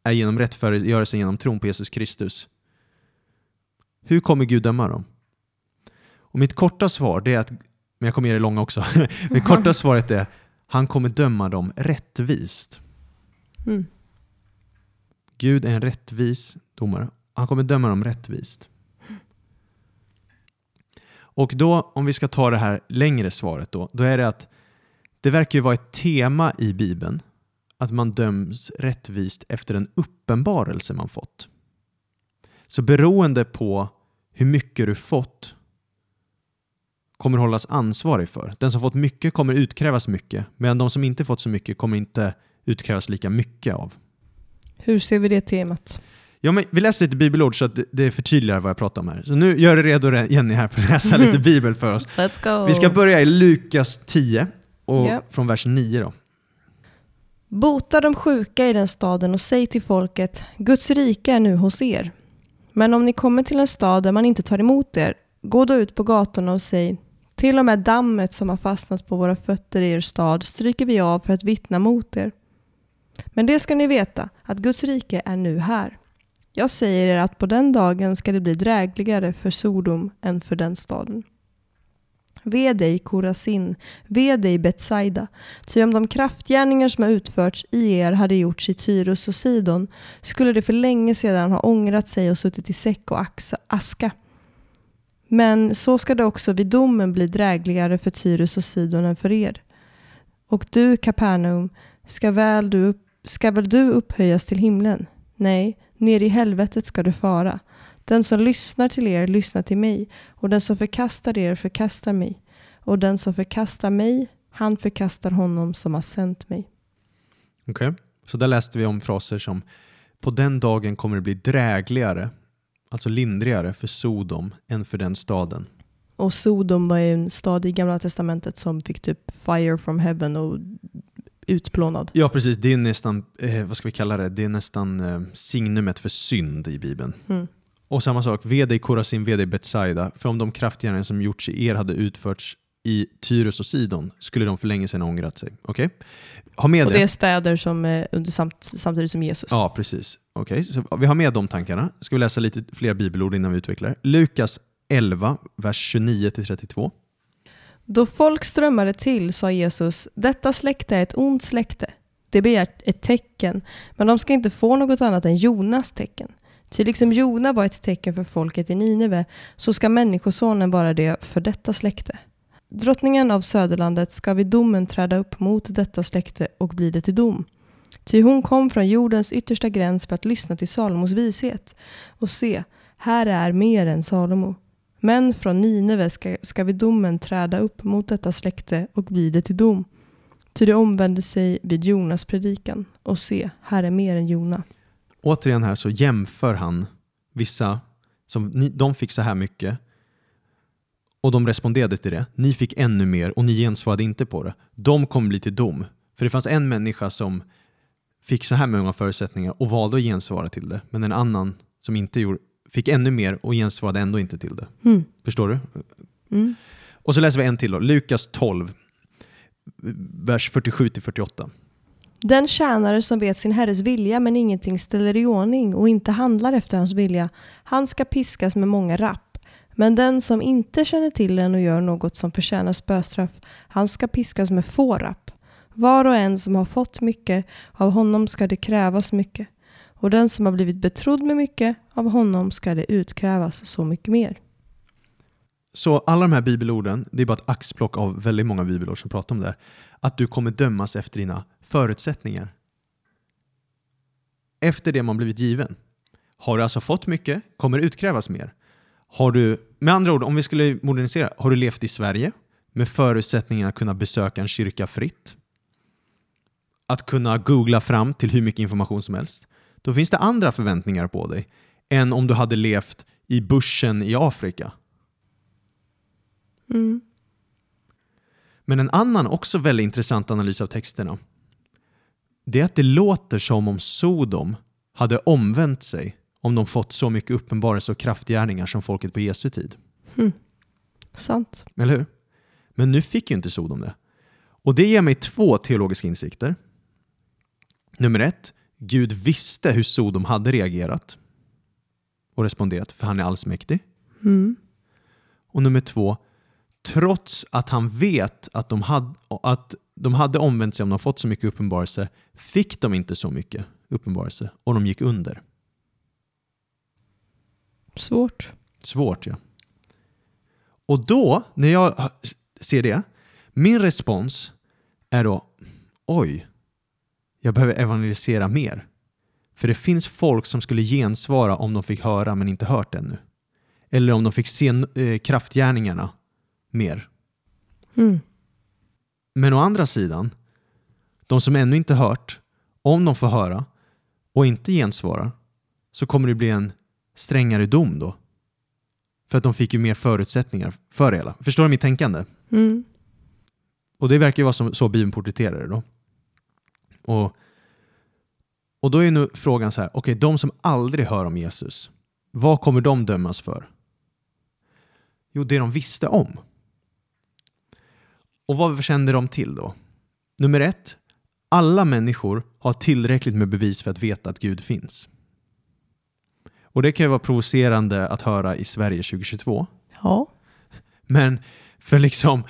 är genom rättfärdiggörelsen genom tron på Jesus Kristus. Hur kommer Gud döma dem? Och mitt korta svar, är att, men jag kommer ge det långa också, det korta svaret är han kommer döma dem rättvist. Mm. Gud är en rättvis domare. Han kommer döma dem rättvist. Och då, om vi ska ta det här längre svaret då, då är det att det verkar ju vara ett tema i Bibeln att man döms rättvist efter en uppenbarelse man fått. Så beroende på hur mycket du fått kommer hållas ansvarig för. Den som fått mycket kommer utkrävas mycket, medan de som inte fått så mycket kommer inte utkrävas lika mycket av. Hur ser vi det temat? Ja, men vi läser lite bibelord så att det- förtydligar vad jag pratar om här. Så nu gör dig redo Jenny här för att läsa lite bibel för oss. Let's go! Vi ska börja i Lukas 10 och Ja. från vers 9 då. Bota de sjuka i den staden och säg till folket, Guds rike är nu hos er. Men om ni kommer till en stad där man inte tar emot er, gå då ut på gatorna och säg, till och med dammet som har fastnat på våra fötter i er stad stryker vi av för att vittna mot er. Men det ska ni veta, att Guds rike är nu här. Jag säger er att på den dagen ska det bli drägligare för Sodom än för den staden. Ve dig Korasin, ve dig Betsaida, Ty om de kraftgärningar som har utförts i er hade gjorts i Tyrus och Sidon skulle det för länge sedan ha ångrat sig och suttit i säck och aska. Men så ska det också vid domen bli drägligare för Tyrus och Sidon än för er. Och du, Kapernaum, ska väl du, upp, ska väl du upphöjas till himlen? Nej, ner i helvetet ska du fara. Den som lyssnar till er lyssnar till mig, och den som förkastar er förkastar mig. Och den som förkastar mig, han förkastar honom som har sänt mig. Okej. Så där läste vi om fraser som på den dagen kommer det bli drägligare, alltså lindrigare för Sodom än för den staden. Och Sodom var ju en stad i Gamla Testamentet som fick typ fire from heaven och utplånad. Ja, precis. Det är nästan, eh, vad ska vi kalla det? Det är nästan eh, signumet för synd i Bibeln. Mm. Och samma sak, dig Korasin, dig Betsaida. För om de kraftgärningar som gjorts i er hade utförts i Tyrus och Sidon skulle de för länge sedan ha ångrat sig. Okej? Ha med Och det. det är städer som är under samt, samtidigt som Jesus. Ja, precis. Okej, så vi har med de tankarna. Ska vi läsa lite fler bibelord innan vi utvecklar. Lukas 11, vers 29-32. Då folk strömmade till sa Jesus, detta släkte är ett ont släkte. De begär ett tecken, men de ska inte få något annat än Jonas tecken. Ty liksom Jona var ett tecken för folket i Nineve, så ska Människosonen vara det för detta släkte. Drottningen av Söderlandet ska vid domen träda upp mot detta släkte och bli det till dom. Ty hon kom från jordens yttersta gräns för att lyssna till Salomos vishet. Och se, här är mer än Salomo. Men från Nineve ska, ska vid domen träda upp mot detta släkte och bli det till dom. Ty det omvände sig vid Jonas predikan. Och se, här är mer än Jona. Återigen här så jämför han vissa som de fick så här mycket och de responderade till det. Ni fick ännu mer och ni gensvarade inte på det. De kommer bli till dom. För det fanns en människa som fick så här många förutsättningar och valde att gensvara till det. Men en annan som inte gjorde, fick ännu mer och gensvarade ändå inte till det. Mm. Förstår du? Mm. Och så läser vi en till då. Lukas 12, vers 47-48. Den tjänare som vet sin herres vilja men ingenting ställer i ordning och inte handlar efter hans vilja, han ska piskas med många rapp. Men den som inte känner till den och gör något som förtjänar spöstraff, han ska piskas med få rapp. Var och en som har fått mycket, av honom ska det krävas mycket. Och den som har blivit betrodd med mycket, av honom ska det utkrävas så mycket mer. Så alla de här bibelorden, det är bara ett axplock av väldigt många bibelord som pratar om det här. Att du kommer dömas efter dina förutsättningar. Efter det man blivit given. Har du alltså fått mycket, kommer det utkrävas mer. Har du, med andra ord, om vi skulle modernisera, har du levt i Sverige med förutsättningar att kunna besöka en kyrka fritt, att kunna googla fram till hur mycket information som helst, då finns det andra förväntningar på dig än om du hade levt i bushen i Afrika. Mm. Men en annan också väldigt intressant analys av texterna det är att det låter som om Sodom hade omvänt sig om de fått så mycket uppenbarelse och kraftgärningar som folket på Jesu tid. Sant. Eller hur? Men nu fick ju inte Sodom det. Och det ger mig två teologiska insikter. Nummer ett, Gud visste hur Sodom hade reagerat och responderat, för han är allsmäktig. Mm. Och nummer två, trots att han vet att de, hade, att de hade omvänt sig om de fått så mycket uppenbarelse, fick de inte så mycket uppenbarelse och de gick under. Svårt. Svårt ja. Och då, när jag ser det, min respons är då, oj, jag behöver evangelisera mer. För det finns folk som skulle gensvara om de fick höra men inte hört ännu. Eller om de fick se eh, kraftgärningarna mer. Mm. Men å andra sidan, de som ännu inte hört, om de får höra och inte gensvarar, så kommer det bli en strängare dom då. För att de fick ju mer förutsättningar för det hela. Förstår du mitt tänkande? Mm. Och det verkar ju vara som, så Bibeln porträtterar det då. Och, och då är nu frågan så här, okej, okay, de som aldrig hör om Jesus, vad kommer de dömas för? Jo, det de visste om. Och vad kände de till då? Nummer ett, alla människor har tillräckligt med bevis för att veta att Gud finns. Och det kan ju vara provocerande att höra i Sverige 2022. Ja. Men för liksom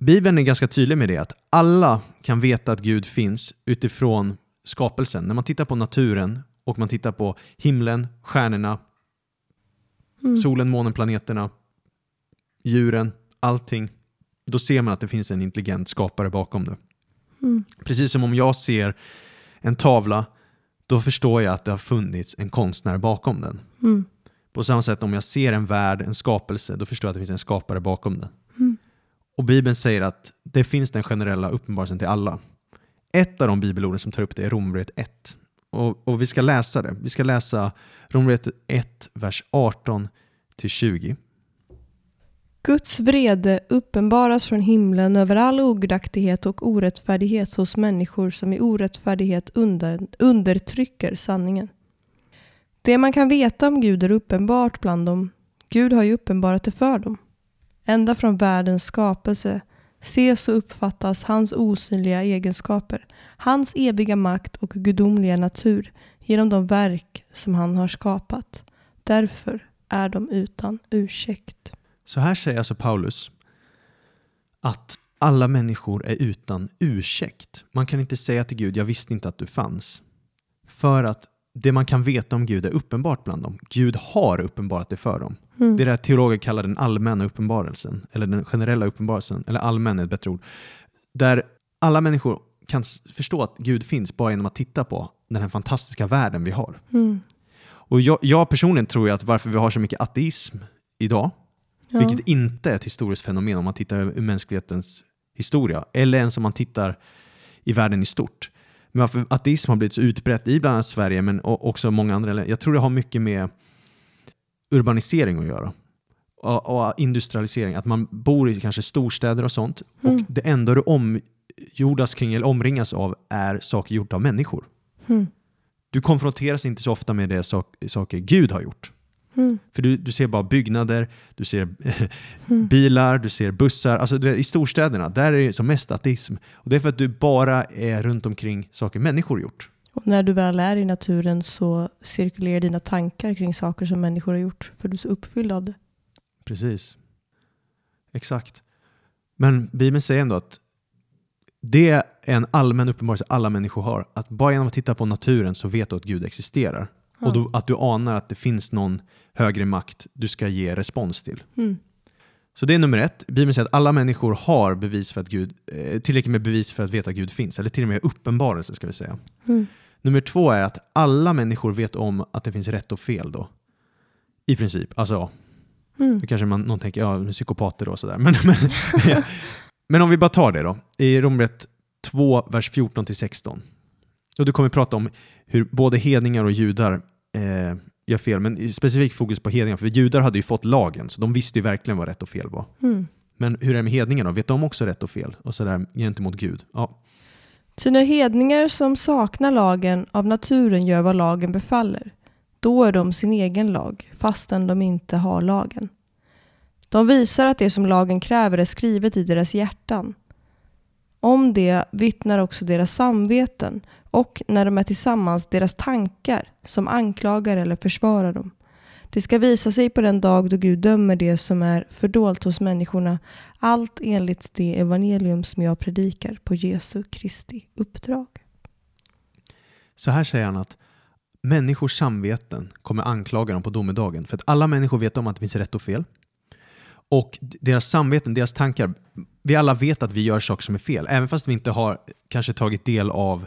Bibeln är ganska tydlig med det, att alla kan veta att Gud finns utifrån skapelsen. När man tittar på naturen och man tittar på himlen, stjärnorna, Mm. solen, månen, planeterna, djuren, allting. Då ser man att det finns en intelligent skapare bakom det. Mm. Precis som om jag ser en tavla, då förstår jag att det har funnits en konstnär bakom den. Mm. På samma sätt om jag ser en värld, en skapelse, då förstår jag att det finns en skapare bakom den. Mm. Och Bibeln säger att det finns den generella uppenbarelsen till alla. Ett av de bibelorden som tar upp det är Romarbrevet 1. Och, och vi ska läsa det. Vi ska läsa Romarbrevet 1, vers 18 till 20. Guds vrede uppenbaras från himlen över all ogudaktighet och orättfärdighet hos människor som i orättfärdighet under, undertrycker sanningen. Det man kan veta om Gud är uppenbart bland dem. Gud har ju uppenbarat det för dem. Ända från världens skapelse ses och uppfattas hans osynliga egenskaper, hans eviga makt och gudomliga natur genom de verk som han har skapat. Därför är de utan ursäkt. Så här säger alltså Paulus att alla människor är utan ursäkt. Man kan inte säga till Gud, jag visste inte att du fanns. För att det man kan veta om Gud är uppenbart bland dem. Gud har uppenbarat det för dem. Mm. Det är det teologer kallar den allmänna uppenbarelsen, eller den generella uppenbarelsen, eller allmän är ett bättre ord. Där alla människor kan förstå att Gud finns bara genom att titta på den här fantastiska världen vi har. Mm. Och jag, jag personligen tror att varför vi har så mycket ateism idag, Ja. vilket inte är ett historiskt fenomen om man tittar ur mänsklighetens historia, eller ens om man tittar i världen i stort. Men varför ateism har blivit så utbrett i bland annat Sverige, men också många andra länder, jag tror det har mycket med urbanisering att göra. Och, industrialisering, att man bor i kanske storstäder och sånt, Mm. och det enda du omjordas kring eller omringas av är saker gjorda av människor. Mm. Du konfronteras inte så ofta med det sak, saker Gud har gjort. Mm. För du, du ser bara byggnader, du ser Mm. bilar, du ser bussar. Alltså det, I storstäderna, där är det som mest ateism. Och det är för att du bara är runt omkring saker människor gjort. Och när du väl är i naturen så cirkulerar dina tankar kring saker som människor har gjort. För du är så uppfylld av det. Precis. Exakt. Men Bibeln säger ändå att det är en allmän uppenbarelse alla människor har. Att bara genom att titta på naturen så vet du att Gud existerar. Ja. Och då, att du anar att det finns någon högre makt du ska ge respons till. Mm. Så det är nummer ett. Bibeln säger att alla människor har bevis för att Gud, eh, tillräckligt med bevis för att veta att Gud finns. Eller till och med uppenbarelse ska vi säga. Mm. Nummer två är att alla människor vet om att det finns rätt och fel då. I princip. Alltså, Mm. nu kanske man, någon tänker, ja, psykopater och sådär. Men, men, men om vi bara tar det då. I Romarbrevet 2, vers 14-16. Och du kommer prata om hur både hedningar och judar eh, gör fel, men specifikt fokus på hedningar. För judar hade ju fått lagen, så de visste ju verkligen vad rätt och fel var. Mm. Men hur är det med hedningarna? Vet de också rätt och fel? Och sådär gentemot Gud? Ja, Ty när hedningar som saknar lagen av naturen gör vad lagen befaller, då är de sin egen lag, fastän de inte har lagen. De visar att det som lagen kräver är skrivet i deras hjärtan. Om det vittnar också deras samveten och när de är tillsammans deras tankar som anklagar eller försvarar dem. Det ska visa sig på den dag då Gud dömer det som är fördolt hos människorna, allt enligt det evangelium som jag predikar på Jesu Kristi uppdrag. Så här säger han att människors samveten kommer anklaga dem på domedagen. För att alla människor vet om att det finns rätt och fel. Och deras samveten, deras tankar, vi alla vet att vi gör saker som är fel. Även fast vi inte har kanske tagit del av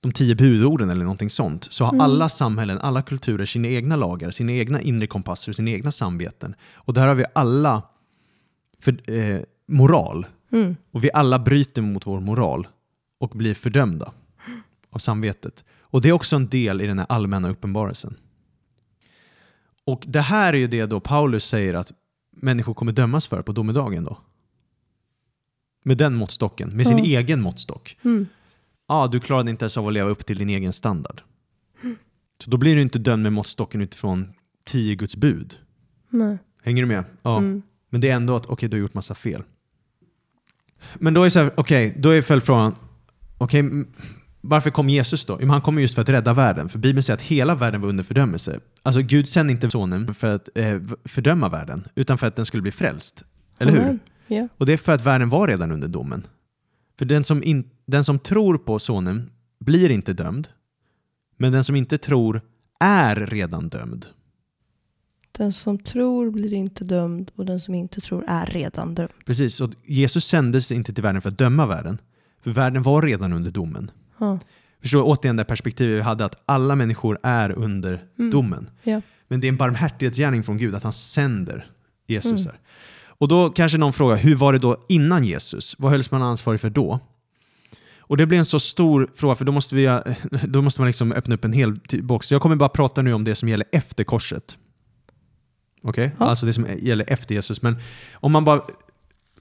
de tio budorden eller någonting sånt, så har Mm. alla samhällen, alla kulturer sina egna lagar, sina egna inre kompasser, sina egna samveten. Och där har vi alla för, eh, moral. Mm. Och vi alla bryter mot vår moral och blir fördömda av samvetet. Och det är också en del i den här allmänna uppenbarelsen. Och det här är ju det då Paulus säger att människor kommer dömas för på domedagen då. Med den måttstocken, med sin Ja. egen måttstock. Mm. Ja, du klarade inte ens av att leva upp till din egen standard. Så då blir du inte dömd med måttstocken utifrån tio Guds bud. Nej. Hänger du med? Ja. Mm. Men det är ändå att okej, du har gjort massa fel. Men då är så här, okej, då är följdfrågan, m- varför kom Jesus då? Jo, han kom just för att rädda världen. För Bibeln säger att hela världen var under fördömelse. Alltså Gud sände inte sonen för att eh, fördöma världen, utan för att den skulle bli frälst. Eller hur? Amen. Ja. Och det är för att världen var redan under domen. För den som, in, den som tror på sonen blir inte dömd, men den som inte tror är redan dömd. Den som tror blir inte dömd och den som inte tror är redan dömd. Precis, och Jesus sändes inte till världen för att döma världen. För världen var redan under domen. Ja. Förstår återigen det perspektivet vi hade att alla människor är under Mm. domen. Ja. Men det är en barmhärtighetsgärning från Gud att han sänder Jesus. Mm. Och då kanske någon frågar, hur var det då innan Jesus? Vad hölls man ansvarig för då? Och det blir en så stor fråga, för då måste, vi, då måste man liksom öppna upp en hel box. Jag kommer bara prata nu om det som gäller efter korset. Okej? Ja. Alltså det som gäller efter Jesus. Men om man bara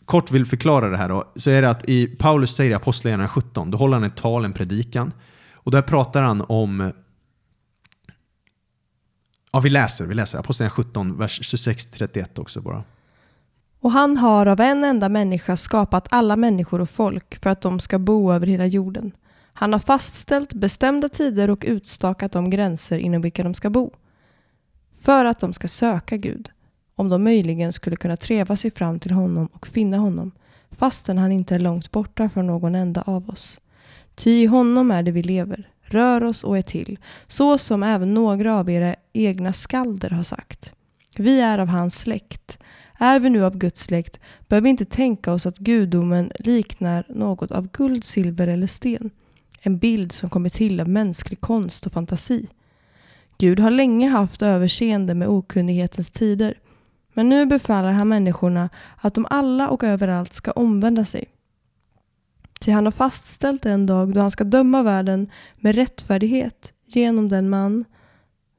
kort vill förklara det här då, så är det att i Paulus säger i Apostlagärningarna 17, då håller han ett tal, en predikan. Och där pratar han om Ja, vi läser, vi läser. Apostlagärningarna 17, vers 26-31 också bara. Och han har av en enda människa skapat alla människor och folk för att de ska bo över hela jorden. Han har fastställt bestämda tider och utstakat de gränser inom vilka de ska bo. För att de ska söka Gud, om de möjligen skulle kunna treva sig fram till honom och finna honom, fastän han inte är långt borta från någon enda av oss. Ty i honom är det vi lever, rör oss och är till, så som även några av era egna skalder har sagt. Vi är av hans släkt. Är vi nu av Guds släkt bör vi inte tänka oss att gudomen liknar något av guld, silver eller sten. En bild som kommer till av mänsklig konst och fantasi. Gud har länge haft överseende med okunnighetens tider. Men nu befaller han människorna att de alla och överallt ska omvända sig. Ty han har fastställt en dag då han ska döma världen med rättfärdighet genom den man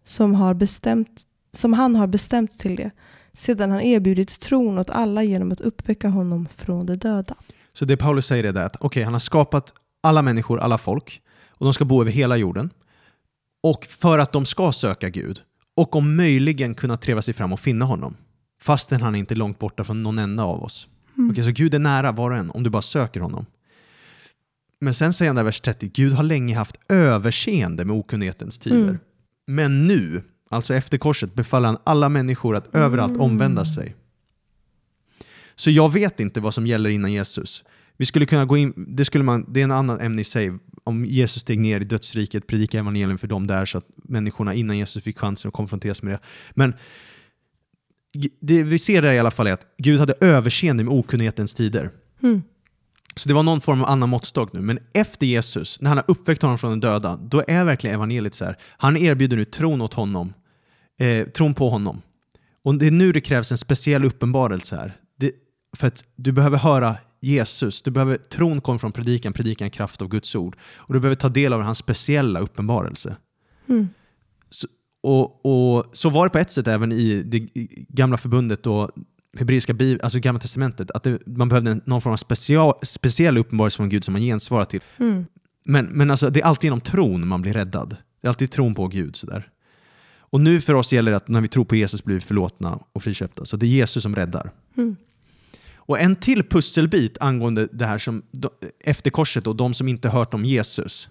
som, har bestämt, som han har bestämt till det sedan han erbjudit tron åt alla genom att uppväcka honom från de döda. Så det Paulus säger är det att okay, han har skapat alla människor, alla folk, och de ska bo över hela jorden. Och för att de ska söka Gud och om möjligen kunna treva sig fram och finna honom, fastän han är inte är långt borta från någon enda av oss. Mm. Okay, så Gud är nära var och en om du bara söker honom. Men sen säger han där vers 30, Gud har länge haft överseende med okunnighetens tider. Mm. Men nu, alltså efter korset, befaller han alla människor att mm. överallt omvända sig. Så jag vet inte vad som gäller innan Jesus. Vi skulle kunna gå in, det, skulle man, det är en annan ämne i sig, om Jesus steg ner i dödsriket, predika evangelium för dem där så att människorna innan Jesus fick chansen att konfronteras med det. Men det vi ser där i alla fall är att Gud hade överseende med okunnighetens tider. Mm. Så det var någon form av annan måttstock nu. Men efter Jesus, när han har uppväckt honom från de döda, då är verkligen evangeliet så här. Han erbjuder nu tron åt honom, eh, tron på honom. Och det är nu det krävs en speciell uppenbarelse här. Det, för att du behöver höra Jesus, du behöver, tron kommer från predikan, predikan är kraft av Guds ord. Och du behöver ta del av hans speciella uppenbarelse. Mm. Så, och, och, så var det på ett sätt även i det gamla förbundet och hebreiska alltså gamla testamentet, att det, man behövde någon form av special, speciell uppenbarelse från Gud som man gensvarar till. Mm. Men, men alltså, det är alltid genom tron man blir räddad. Det är alltid tron på Gud. Sådär. Och nu för oss gäller det att när vi tror på Jesus blir vi förlåtna och friköpta. Så det är Jesus som räddar. Mm. Och en till pusselbit angående det här som efter korset och de som inte hört om Jesus.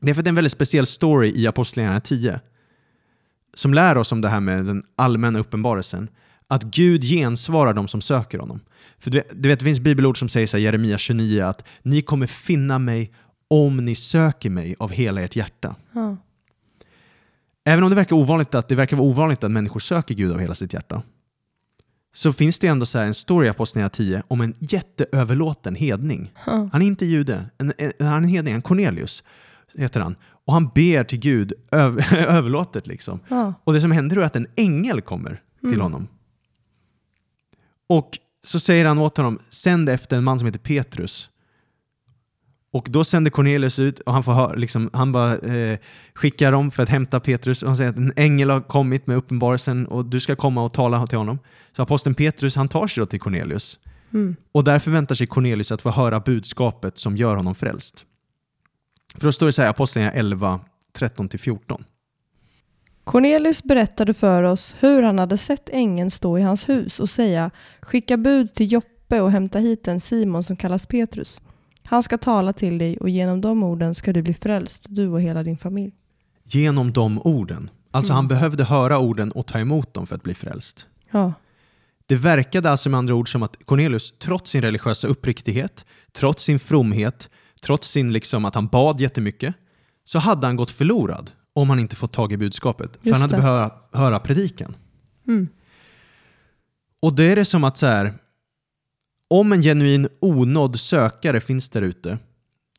Det är för att det är en väldigt speciell story i Apostlagärningarna 10 som lär oss om det här med den allmänna uppenbarelsen. Att Gud gensvarar de som söker honom. För du, du vet, det finns bibelord som säger här, Jeremia 29 att ni kommer finna mig om ni söker mig av hela ert hjärta. Mm. Även om det verkar, ovanligt att, det verkar vara ovanligt att människor söker Gud av hela sitt hjärta så finns det ändå så en story i Apostlagärningarna 10 om en jätteöverlåten hedning. Han är inte jude, en, en, han är en hedning, en Cornelius heter han. Och han ber till Gud över, överlåtet. Liksom. Mm. Och det som händer är att en ängel kommer till mm. honom. Och så säger han åt honom, sänd efter en man som heter Petrus. Och då sänder Cornelius ut och han, får ha, liksom, han bara eh, skickar dem för att hämta Petrus. Och han säger att en ängel har kommit med uppenbarelsen och du ska komma och tala till honom. Så aposteln Petrus han tar sig då till Cornelius. Mm. Och där förväntar sig Cornelius att få höra budskapet som gör honom frälst. För då står det så här, Apostlagärningarna 11, 13-14. Cornelius berättade för oss hur han hade sett ängeln stå i hans hus och säga skicka bud till Joppe och hämta hit en Simon som kallas Petrus. Han ska tala till dig och genom de orden ska du bli frälst, du och hela din familj. Genom de orden? Alltså mm. han behövde höra orden och ta emot dem för att bli frälst? Ja. Det verkade alltså med andra ord som att Cornelius, trots sin religiösa uppriktighet, trots sin fromhet, trots sin liksom att han bad jättemycket, så hade han gått förlorad om han inte fått tag i budskapet. Just för han hade behövt höra, predikan. Mm. Och då är det som att så här, om en genuin onådd sökare finns där ute,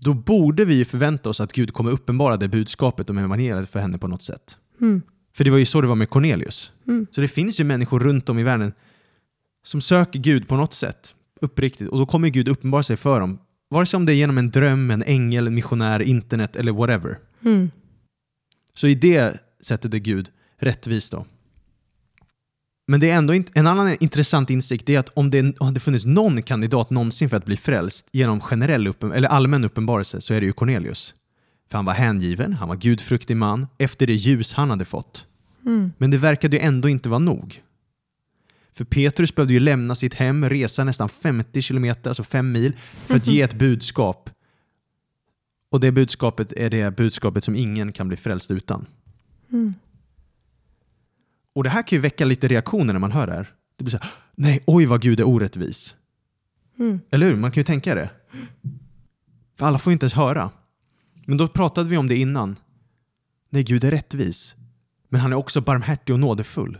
då borde vi förvänta oss att Gud kommer uppenbara det budskapet om evangeliet för henne på något sätt. Mm. För det var ju så det var med Cornelius. Mm. Så det finns ju människor runt om i världen som söker Gud på något sätt, uppriktigt, och då kommer Gud uppenbara sig för dem. Vare sig om det är genom en dröm, en ängel, en missionär, internet eller whatever. Mm. Så i det sättet är Gud rättvis då. Men det är ändå en annan intressant insikt är att om det hade funnits någon kandidat någonsin för att bli frälst genom generell uppen, eller allmän uppenbarelse så är det ju Cornelius. För han var hängiven, han var gudfruktig man efter det ljus han hade fått. Mm. Men det verkade ju ändå inte vara nog. För Petrus behövde ju lämna sitt hem, resa nästan 50 kilometer, alltså fem mil, för att ge ett budskap. Och det budskapet är det budskapet som ingen kan bli frälst utan. Mm. Och det här kan ju väcka lite reaktioner när man hör det här. Det blir så här, nej, oj vad Gud är orättvis. Mm. Eller hur? Man kan ju tänka det. För alla får ju inte ens höra. Men då pratade vi om det innan. Nej, Gud är rättvis. Men han är också barmhärtig och nådefull.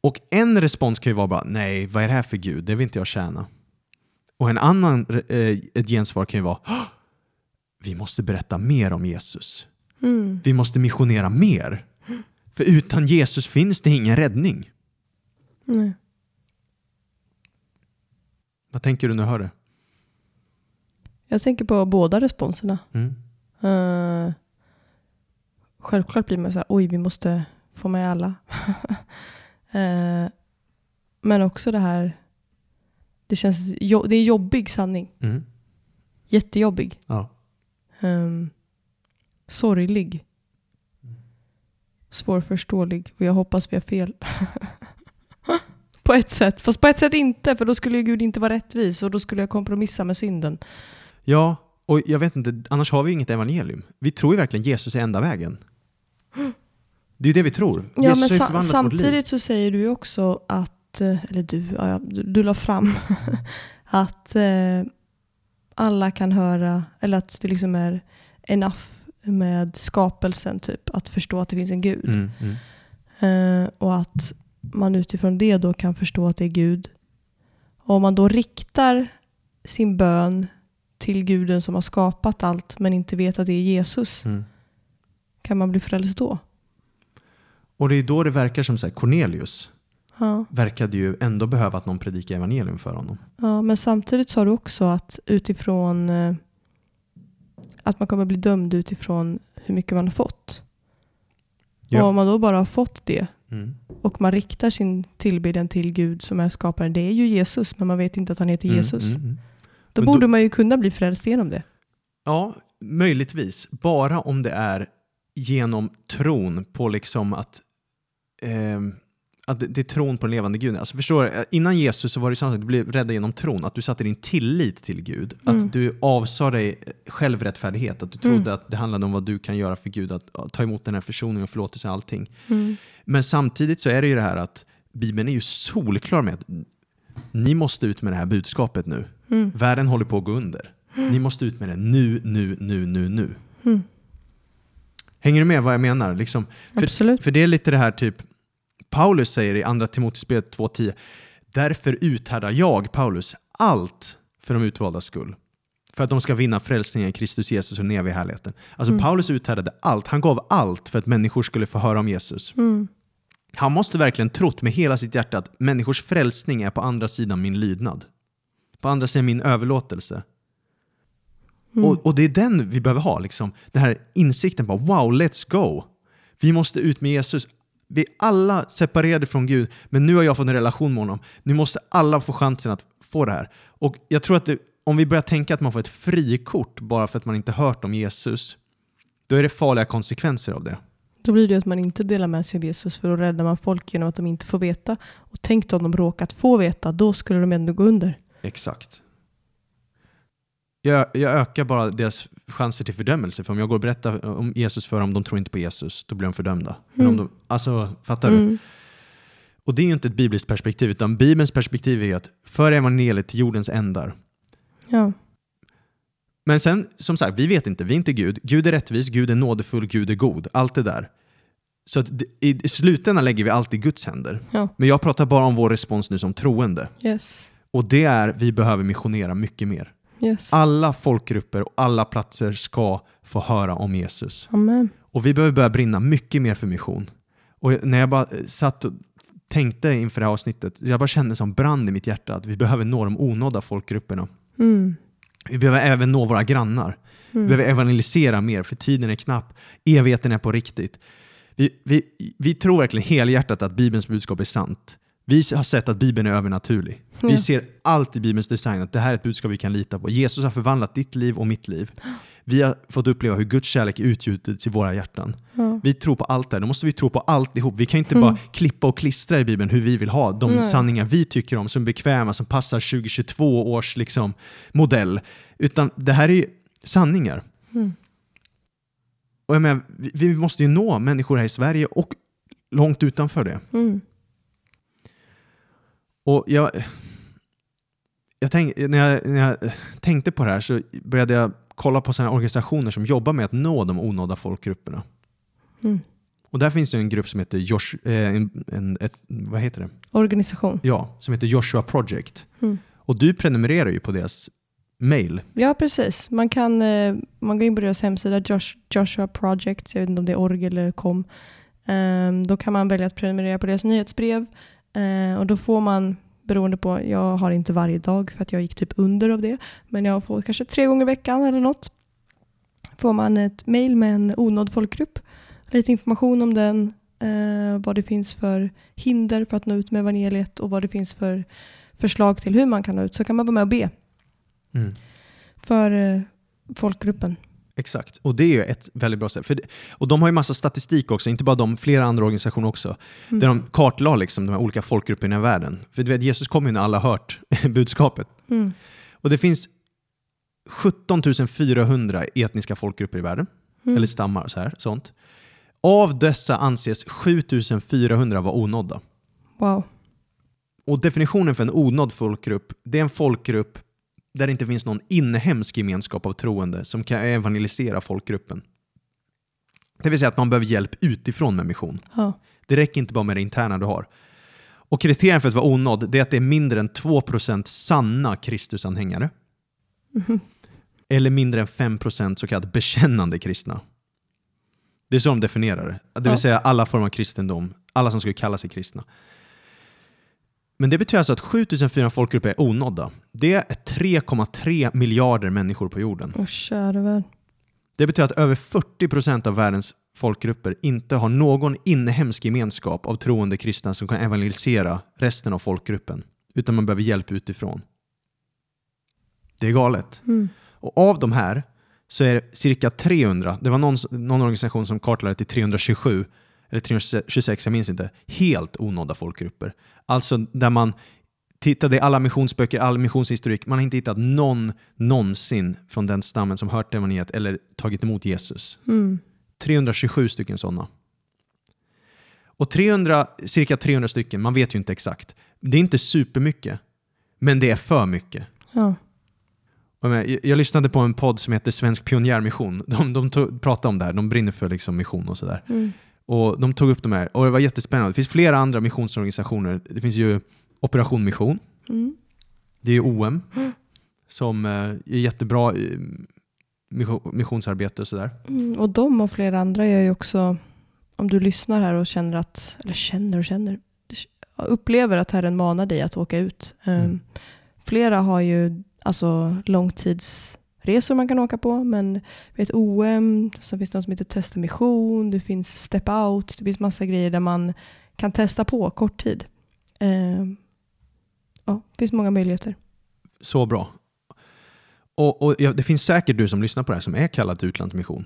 Och en respons kan ju vara bara, nej, vad är det här för Gud? Det vill inte jag tjäna. Och en annan eh, ett gensvar kan ju vara, "Åh, vi måste berätta mer om Jesus. Mm. Vi måste missionera mer. För utan Jesus finns det ingen räddning. Nej. Vad tänker du när du hör det? Jag tänker på båda responserna. Mm. Eh, självklart blir man så här, oj vi måste få med alla. Eh, men också det här, det känns, jo, det är jobbig sanning. Mm. Jättejobbig. Ja. Um, sorglig. Svårförståelig. Och jag hoppas vi har fel. på ett sätt. Fast på ett sätt inte, för då skulle ju Gud inte vara rättvis och då skulle jag kompromissa med synden. Ja, och jag vet inte, annars har vi ju inget evangelium. Vi tror ju verkligen Jesus är enda vägen. Det är ju det vi tror. Ja, Jesus men sa- samtidigt så säger du ju också att, eh, eller du, ja, du, du la fram att eh, alla kan höra, eller att det liksom är enough med skapelsen, typ, att förstå att det finns en gud. Mm, mm. Eh, och att man utifrån det då kan förstå att det är Gud. Och om man då riktar sin bön till guden som har skapat allt men inte vet att det är Jesus, Mm. kan man bli frälst då? Och det är då det verkar som så här, Cornelius Ja. verkade ju ändå behöva att någon predikar evangelium för honom. Ja, men samtidigt sa du också att utifrån eh, att man kommer bli dömd utifrån hur mycket man har fått. Ja. Och om man då bara har fått det Mm. och man riktar sin tillbedjan till Gud som är skaparen, det är ju Jesus, men man vet inte att han heter Jesus. Mm, mm, mm. Då Men då- borde man ju kunna bli frälst genom det. Ja, möjligtvis. Bara om det är genom tron på liksom att, ehm, att det- det är tron på den levande guden. Alltså förstår du? Innan Jesus så var det samma sak, du blev räddad genom tron. Att du satte din tillit till Gud. Mm. Att du avsade dig självrättfärdighet. Att du trodde Mm. att det handlade om vad du kan göra för Gud. Att ta emot den här försoningen och förlåtelse och allting. Mm. Men samtidigt så är det ju det här att Bibeln är ju solklar med att ni måste ut med det här budskapet nu. Mm. Världen håller på att gå under. Ni måste ut med det nu, nu, nu, nu, nu. Mm. Hänger du med vad jag menar? Liksom, för, Absolut. för det är lite det här typ, Paulus säger i andra Timoteusbrevet 2.10, därför uthärdar jag, Paulus, allt för de utvaldas skull. För att de ska vinna frälsningen i Kristus Jesus och den eviga härligheten. Alltså Mm. Paulus uthärdade allt, han gav allt för att människor skulle få höra om Jesus. Mm. Han måste verkligen trott med hela sitt hjärta att människors frälsning är på andra sidan min lydnad. På andra sidan min överlåtelse. Mm. Och, och det är den vi behöver ha, liksom. den här insikten på wow, let's go. Vi måste ut med Jesus. Vi är alla separerade från Gud, men nu har jag fått en relation med honom. Nu måste alla få chansen att få det här. Och jag tror att det, om vi börjar tänka att man får ett frikort bara för att man inte hört om Jesus, då är det farliga konsekvenser av det. Då blir det att man inte delar med sig av Jesus för då räddar man folk genom att de inte får veta. Och tänk om de råkat få veta, då skulle de ändå gå under. Exakt. Jag, jag ökar bara deras chanser till fördömelse. För om jag går och berättar om Jesus för dem, de tror inte på Jesus, då blir de fördömda. Men om Mm. de, alltså, fattar du? Mm. Och det är ju inte ett bibliskt perspektiv, utan Bibelns perspektiv är att för evangeliet till jordens ändar. Ja. Men sen, som sagt, vi vet inte, vi är inte Gud. Gud är rättvis, Gud är nådefull, Gud är god. Allt det där. Så att i i slutändan lägger vi allt i Guds händer. Ja. Men jag pratar bara om vår respons nu som troende. Yes. Och det är, vi behöver missionera mycket mer. Yes. Alla folkgrupper och alla platser ska få höra om Jesus. Amen. Och vi behöver börja brinna mycket mer för mission. Och när jag bara eh, satt och tänkte inför det här avsnittet, jag bara kände som brand i mitt hjärta att vi behöver nå de onådda folkgrupperna. Mm. Vi behöver även nå våra grannar. Vi Mm. behöver evangelisera mer, för tiden är knapp. Evigheten är på riktigt. Vi, vi, vi tror verkligen helhjärtat att Bibelns budskap är sant. Vi har sett att Bibeln är övernaturlig. Vi Ja. ser allt i Bibelns design, att det här är ett budskap vi kan lita på. Jesus har förvandlat ditt liv och mitt liv. Vi har fått uppleva hur Guds kärlek utgjutits i våra hjärtan. Ja. Vi tror på allt det här. Då måste vi tro på alltihop. Vi kan inte Mm. bara klippa och klistra i Bibeln hur vi vill ha de Nej. sanningar vi tycker om, som är bekväma, som passar 2022 års liksom, modell. Utan det här är sanningar. Mm. Och jag menar, vi, vi måste ju nå människor här i Sverige och långt utanför det. Mm. Och jag, jag tänk, när, jag, när jag tänkte på det här så började jag kolla på sådana organisationer som jobbar med att nå de onådda folkgrupperna. Mm. Och där finns det en grupp som heter Josh, eh, en, en, ett, vad heter det? Organisation. Ja, som heter Joshua Project. Mm. Och du prenumererar ju på deras mail. Ja, precis. Man kan eh, man går in på deras hemsida, Josh, Joshua Project, jag vet inte om det är org eller kom. Ehm, då kan man välja att prenumerera på deras nyhetsbrev eh, och då får man, beroende på, jag har inte varje dag för att jag gick typ under av det, men jag får kanske tre gånger i veckan eller något. Får man ett mail med en onådd folkgrupp, lite information om den, eh, vad det finns för hinder för att nå ut med evangeliet och vad det finns för förslag till hur man kan nå ut, så kan man vara med och be för eh, folkgruppen. Exakt, och det är ju ett väldigt bra sätt. För det, och de har ju massa statistik också, inte bara de, flera andra organisationer också, Mm. där de kartlade liksom de här olika folkgrupperna i världen. För du vet, Jesus kom ju när alla hört budskapet. Mm. Och det finns 17 400 etniska folkgrupper i världen, Mm. eller stammar och så här, sånt. Av dessa anses 7 400 vara onådda. Wow. Och definitionen för en onådd folkgrupp, det är en folkgrupp där det inte finns någon inhemsk gemenskap av troende som kan evangelisera folkgruppen. Det vill säga att man behöver hjälp utifrån med mission. Ja. Det räcker inte bara med det interna du har. Och kriterien för att vara onådd är att det är mindre än 2% sanna Kristusanhängare. Mhm. Eller mindre än 5% så kallat bekännande kristna. Det är så de definierar det. Det vill Ja. säga alla former av kristendom, alla som skulle kalla sig kristna. Men det betyder alltså att 7400 folkgrupper är onådda. Det är 3,3 miljarder människor på jorden. Åh käre värld. Det betyder att över 40% av världens folkgrupper inte har någon inhemsk gemenskap av troende kristna som kan evangelisera resten av folkgruppen, utan man behöver hjälp utifrån. Det är galet. Mm. Och av de här så är det cirka 300, det var någon, någon organisation som kartlade till 327, eller 326, jag minns inte, helt onådda folkgrupper. Alltså där man tittade i alla missionsböcker, all missionshistorik, man har inte hittat någon någonsin från den stammen som hört evangeliet eller tagit emot Jesus. Mm. 327 stycken sådana. Och 300, cirka 300 stycken, man vet ju inte exakt. Det är inte supermycket, men det är för mycket. Ja. Jag, jag, jag lyssnade på en podd som heter Svensk pionjärmission. De, de tog, pratade om det här, de brinner för liksom mission och sådär. Mm. Och de tog upp de här och det var jättespännande. Det finns flera andra missionsorganisationer. Det finns ju Operation Mission, Mm. det är OM som eh, är jättebra i mission- missionsarbete och sådär. Mm. Och de och flera andra gör ju också, om du lyssnar här och känner att, eller känner och känner, upplever att Herren manar dig att åka ut. Um, Mm. Flera har ju alltså långtidsresor man kan åka på, men vet OM, så finns det något som heter Testa Mission, det finns Step Out, det finns massa grejer där man kan testa på kort tid. Um, ja, det finns många möjligheter. Så bra. Och, och ja, Det finns säkert du som lyssnar på det här som är kallad till utlandsmission.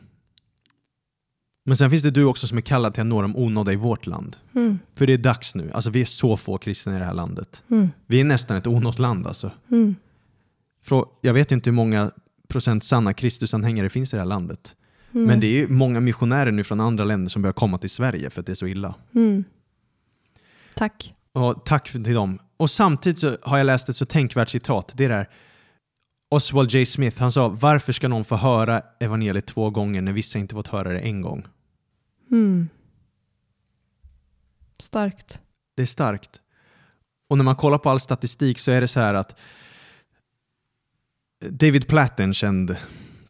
Men sen finns det du också som är kallad till att nå de onådda i vårt land. Mm. För det är dags nu. Alltså vi är så få kristna i det här landet. Mm. Vi är nästan ett onått land alltså. Mm. Frå- Jag vet inte hur många procent sanna Kristusanhängare finns i det här landet. Mm. Men det är ju många missionärer nu från andra länder som börjar komma till Sverige för att det är så illa. Mm. Tack. Och tack till dem. Och samtidigt så har jag läst ett så tänkvärt citat. Det är där Oswald J. Smith, han sa varför ska någon få höra evangeliet två gånger när vissa inte fått höra det en gång? Mm. Starkt. Det är starkt. Och när man kollar på all statistik så är det så här att David Platt en känd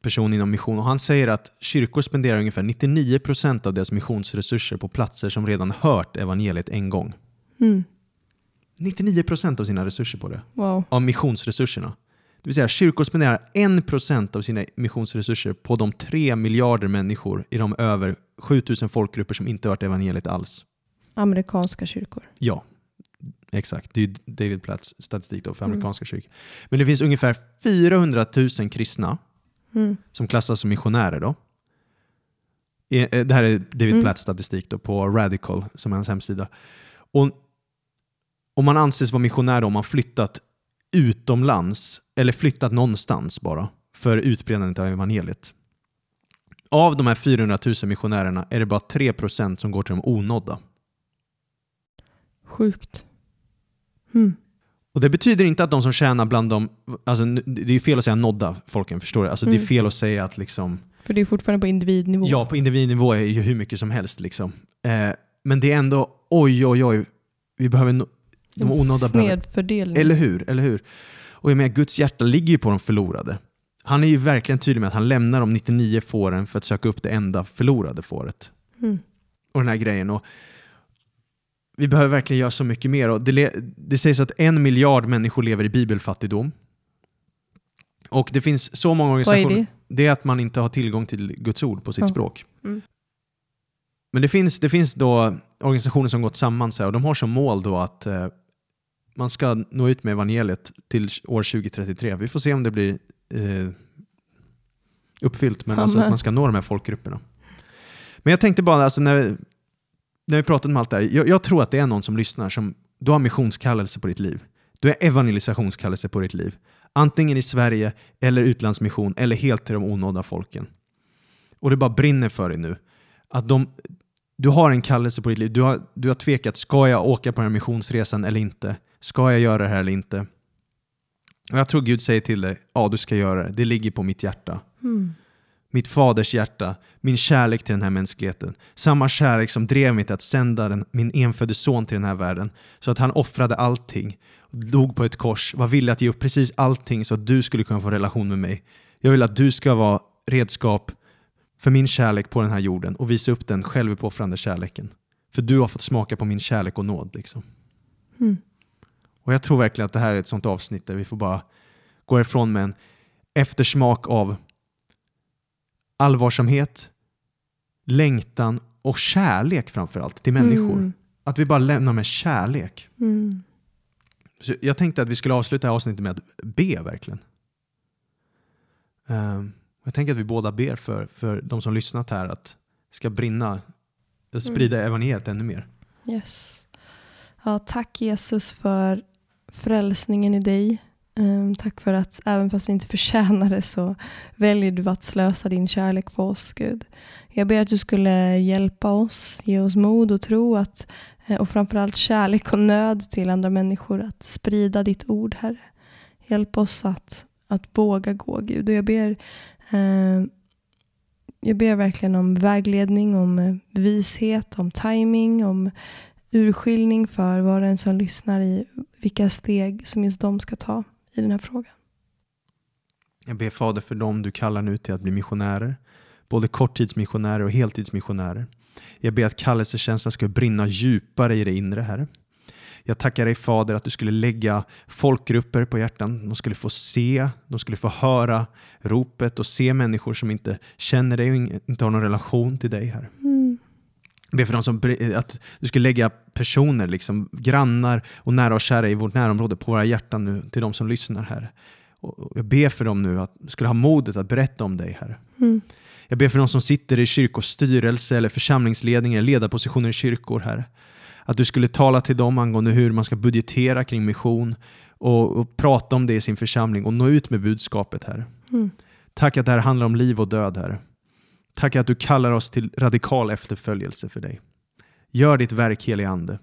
person inom mission och han säger att kyrkor spenderar ungefär 99% av deras missionsresurser på platser som redan hört evangeliet en gång. Mm. 99% av sina resurser på det. Wow. av missionsresurserna. Det vill säga kyrkor spenderar 1% av sina missionsresurser på de 3 miljarder människor i de över 7000 folkgrupper som inte hört evangeliet alls. Amerikanska kyrkor. Ja, exakt. Det är ju David Platts statistik då för Mm. amerikanska kyrkor. Men det finns ungefär 400 000 kristna Mm. som klassas som missionärer. Då. Eh, eh, Det här är David Mm. Platts statistik då på Radical, som är hans hemsida. Och om man anses vara missionär då, om man flyttat utomlands, eller flyttat någonstans bara, för utbredandet av evangeliet. Av de här 400 000 missionärerna är det bara 3% som går till de onådda. Sjukt. Mm. Och Det betyder inte att de som tjänar bland de, alltså, det är ju fel att säga nådda folken, förstår du? Alltså, Det är Mm. fel att säga att liksom, För det är fortfarande på individnivå. ja på individnivå är ju hur mycket som helst. Liksom. Eh, men det är ändå, oj oj oj, vi behöver, no- de onådda behöver Snedfördelning. eller hur? Eller hur? Och jag menar, Guds hjärta ligger ju på de förlorade. Han är ju verkligen tydlig med att han lämnar de 99 fåren för att söka upp det enda förlorade fåret. Mm. Och den här grejen. Och vi behöver verkligen göra så mycket mer. Och det, det sägs att en miljard människor lever i bibelfattigdom. Och det finns så många Vad är organisationer. det? Det är att man inte har tillgång till Guds ord på sitt Ja. språk. Mm. Men det finns, det finns då organisationer som gått samman så här, och de har som mål då att eh, man ska nå ut med evangeliet till år 2033. Vi får se om det blir eh, uppfyllt, men alltså att man ska nå de här folkgrupperna. Men jag tänkte bara, alltså när, när vi pratade om allt det här, jag, jag tror att det är någon som lyssnar som, du har missionskallelse på ditt liv. Du har evangelisationskallelse på ditt liv. Antingen i Sverige, eller utlandsmission, eller helt till de onådda folken. Och det bara brinner för dig nu. Att de, du har en kallelse på ditt liv. Du har, du har tvekat, ska jag åka på den här missionsresan eller inte? Ska jag göra det här eller inte? Och jag tror Gud säger till dig, ja du ska göra det. Det ligger på mitt hjärta. Mm. Mitt faders hjärta, min kärlek till den här mänskligheten. Samma kärlek som drev mig till att sända den, min enfödde son till den här världen. Så att han offrade allting, dog på ett kors, var villig att ge upp precis allting så att du skulle kunna få relation med mig. Jag vill att du ska vara redskap för min kärlek på den här jorden och visa upp den självuppoffrande kärleken. För du har fått smaka på min kärlek och nåd. Liksom. Mm. Och jag tror verkligen att det här är ett sånt avsnitt där vi får bara gå ifrån med en eftersmak av allvarsamhet, längtan och kärlek framförallt till människor. Mm. Att vi bara lämnar med kärlek. Mm. Så jag tänkte att vi skulle avsluta det här avsnittet med att be verkligen. Ehm, jag tänker att vi båda ber för, för de som lyssnat här att det ska brinna, att sprida evangeliet ännu mer. Yes. Ja, tack Jesus för frälsningen i dig. Um, tack för att även fast vi inte förtjänar det så väljer du att slösa din kärlek på oss Gud. Jag ber att du skulle hjälpa oss, ge oss mod och tro att, eh, och framförallt kärlek och nöd till andra människor att sprida ditt ord Herre. Hjälp oss att, att våga gå Gud. Och jag ber um, jag ber verkligen om vägledning, om eh, vishet, om timing, om urskiljning för var och en som lyssnar i vilka steg som just de ska ta i den här frågan. Jag ber Fader för dem du kallar nu till att bli missionärer, både korttidsmissionärer och heltidsmissionärer. Jag ber att kallelsekänslan ska brinna djupare i det inre, Herre. Jag tackar dig Fader att du skulle lägga folkgrupper på hjärtan. De skulle få se, de skulle få höra ropet och se människor som inte känner dig och inte har någon relation till dig, Herre. Mm. Jag ber för dem som, att du skulle lägga personer, liksom, grannar och nära och kära i vårt närområde på våra hjärtan nu, till de som lyssnar. Och och jag ber för dem nu att de skulle ha modet att berätta om dig, Herre. Mm. Jag ber för de som sitter i kyrkors styrelse eller församlingsledning eller ledarpositioner i kyrkor, Herre. Att du skulle tala till dem angående hur man ska budgetera kring mission och, och prata om det i sin församling och nå ut med budskapet, Herre. Mm. Tack att det här handlar om liv och död, Herre. Tack att du kallar oss till radikal efterföljelse för dig. Gör ditt verk, helige Ande,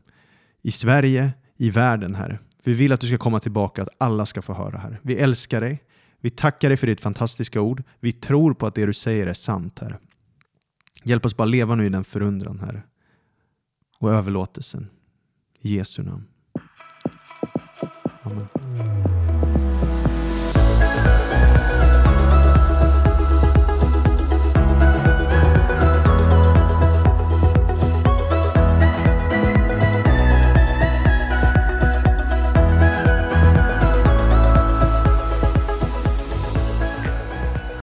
i Sverige, i världen, Herre. Vi vill att du ska komma tillbaka, att alla ska få höra, Herre. Vi älskar dig. Vi tackar dig för ditt fantastiska ord. Vi tror på att det du säger är sant, Herre. Hjälp oss bara leva nu i den förundran, Herre. Och överlåtelsen. I Jesu namn. Amen.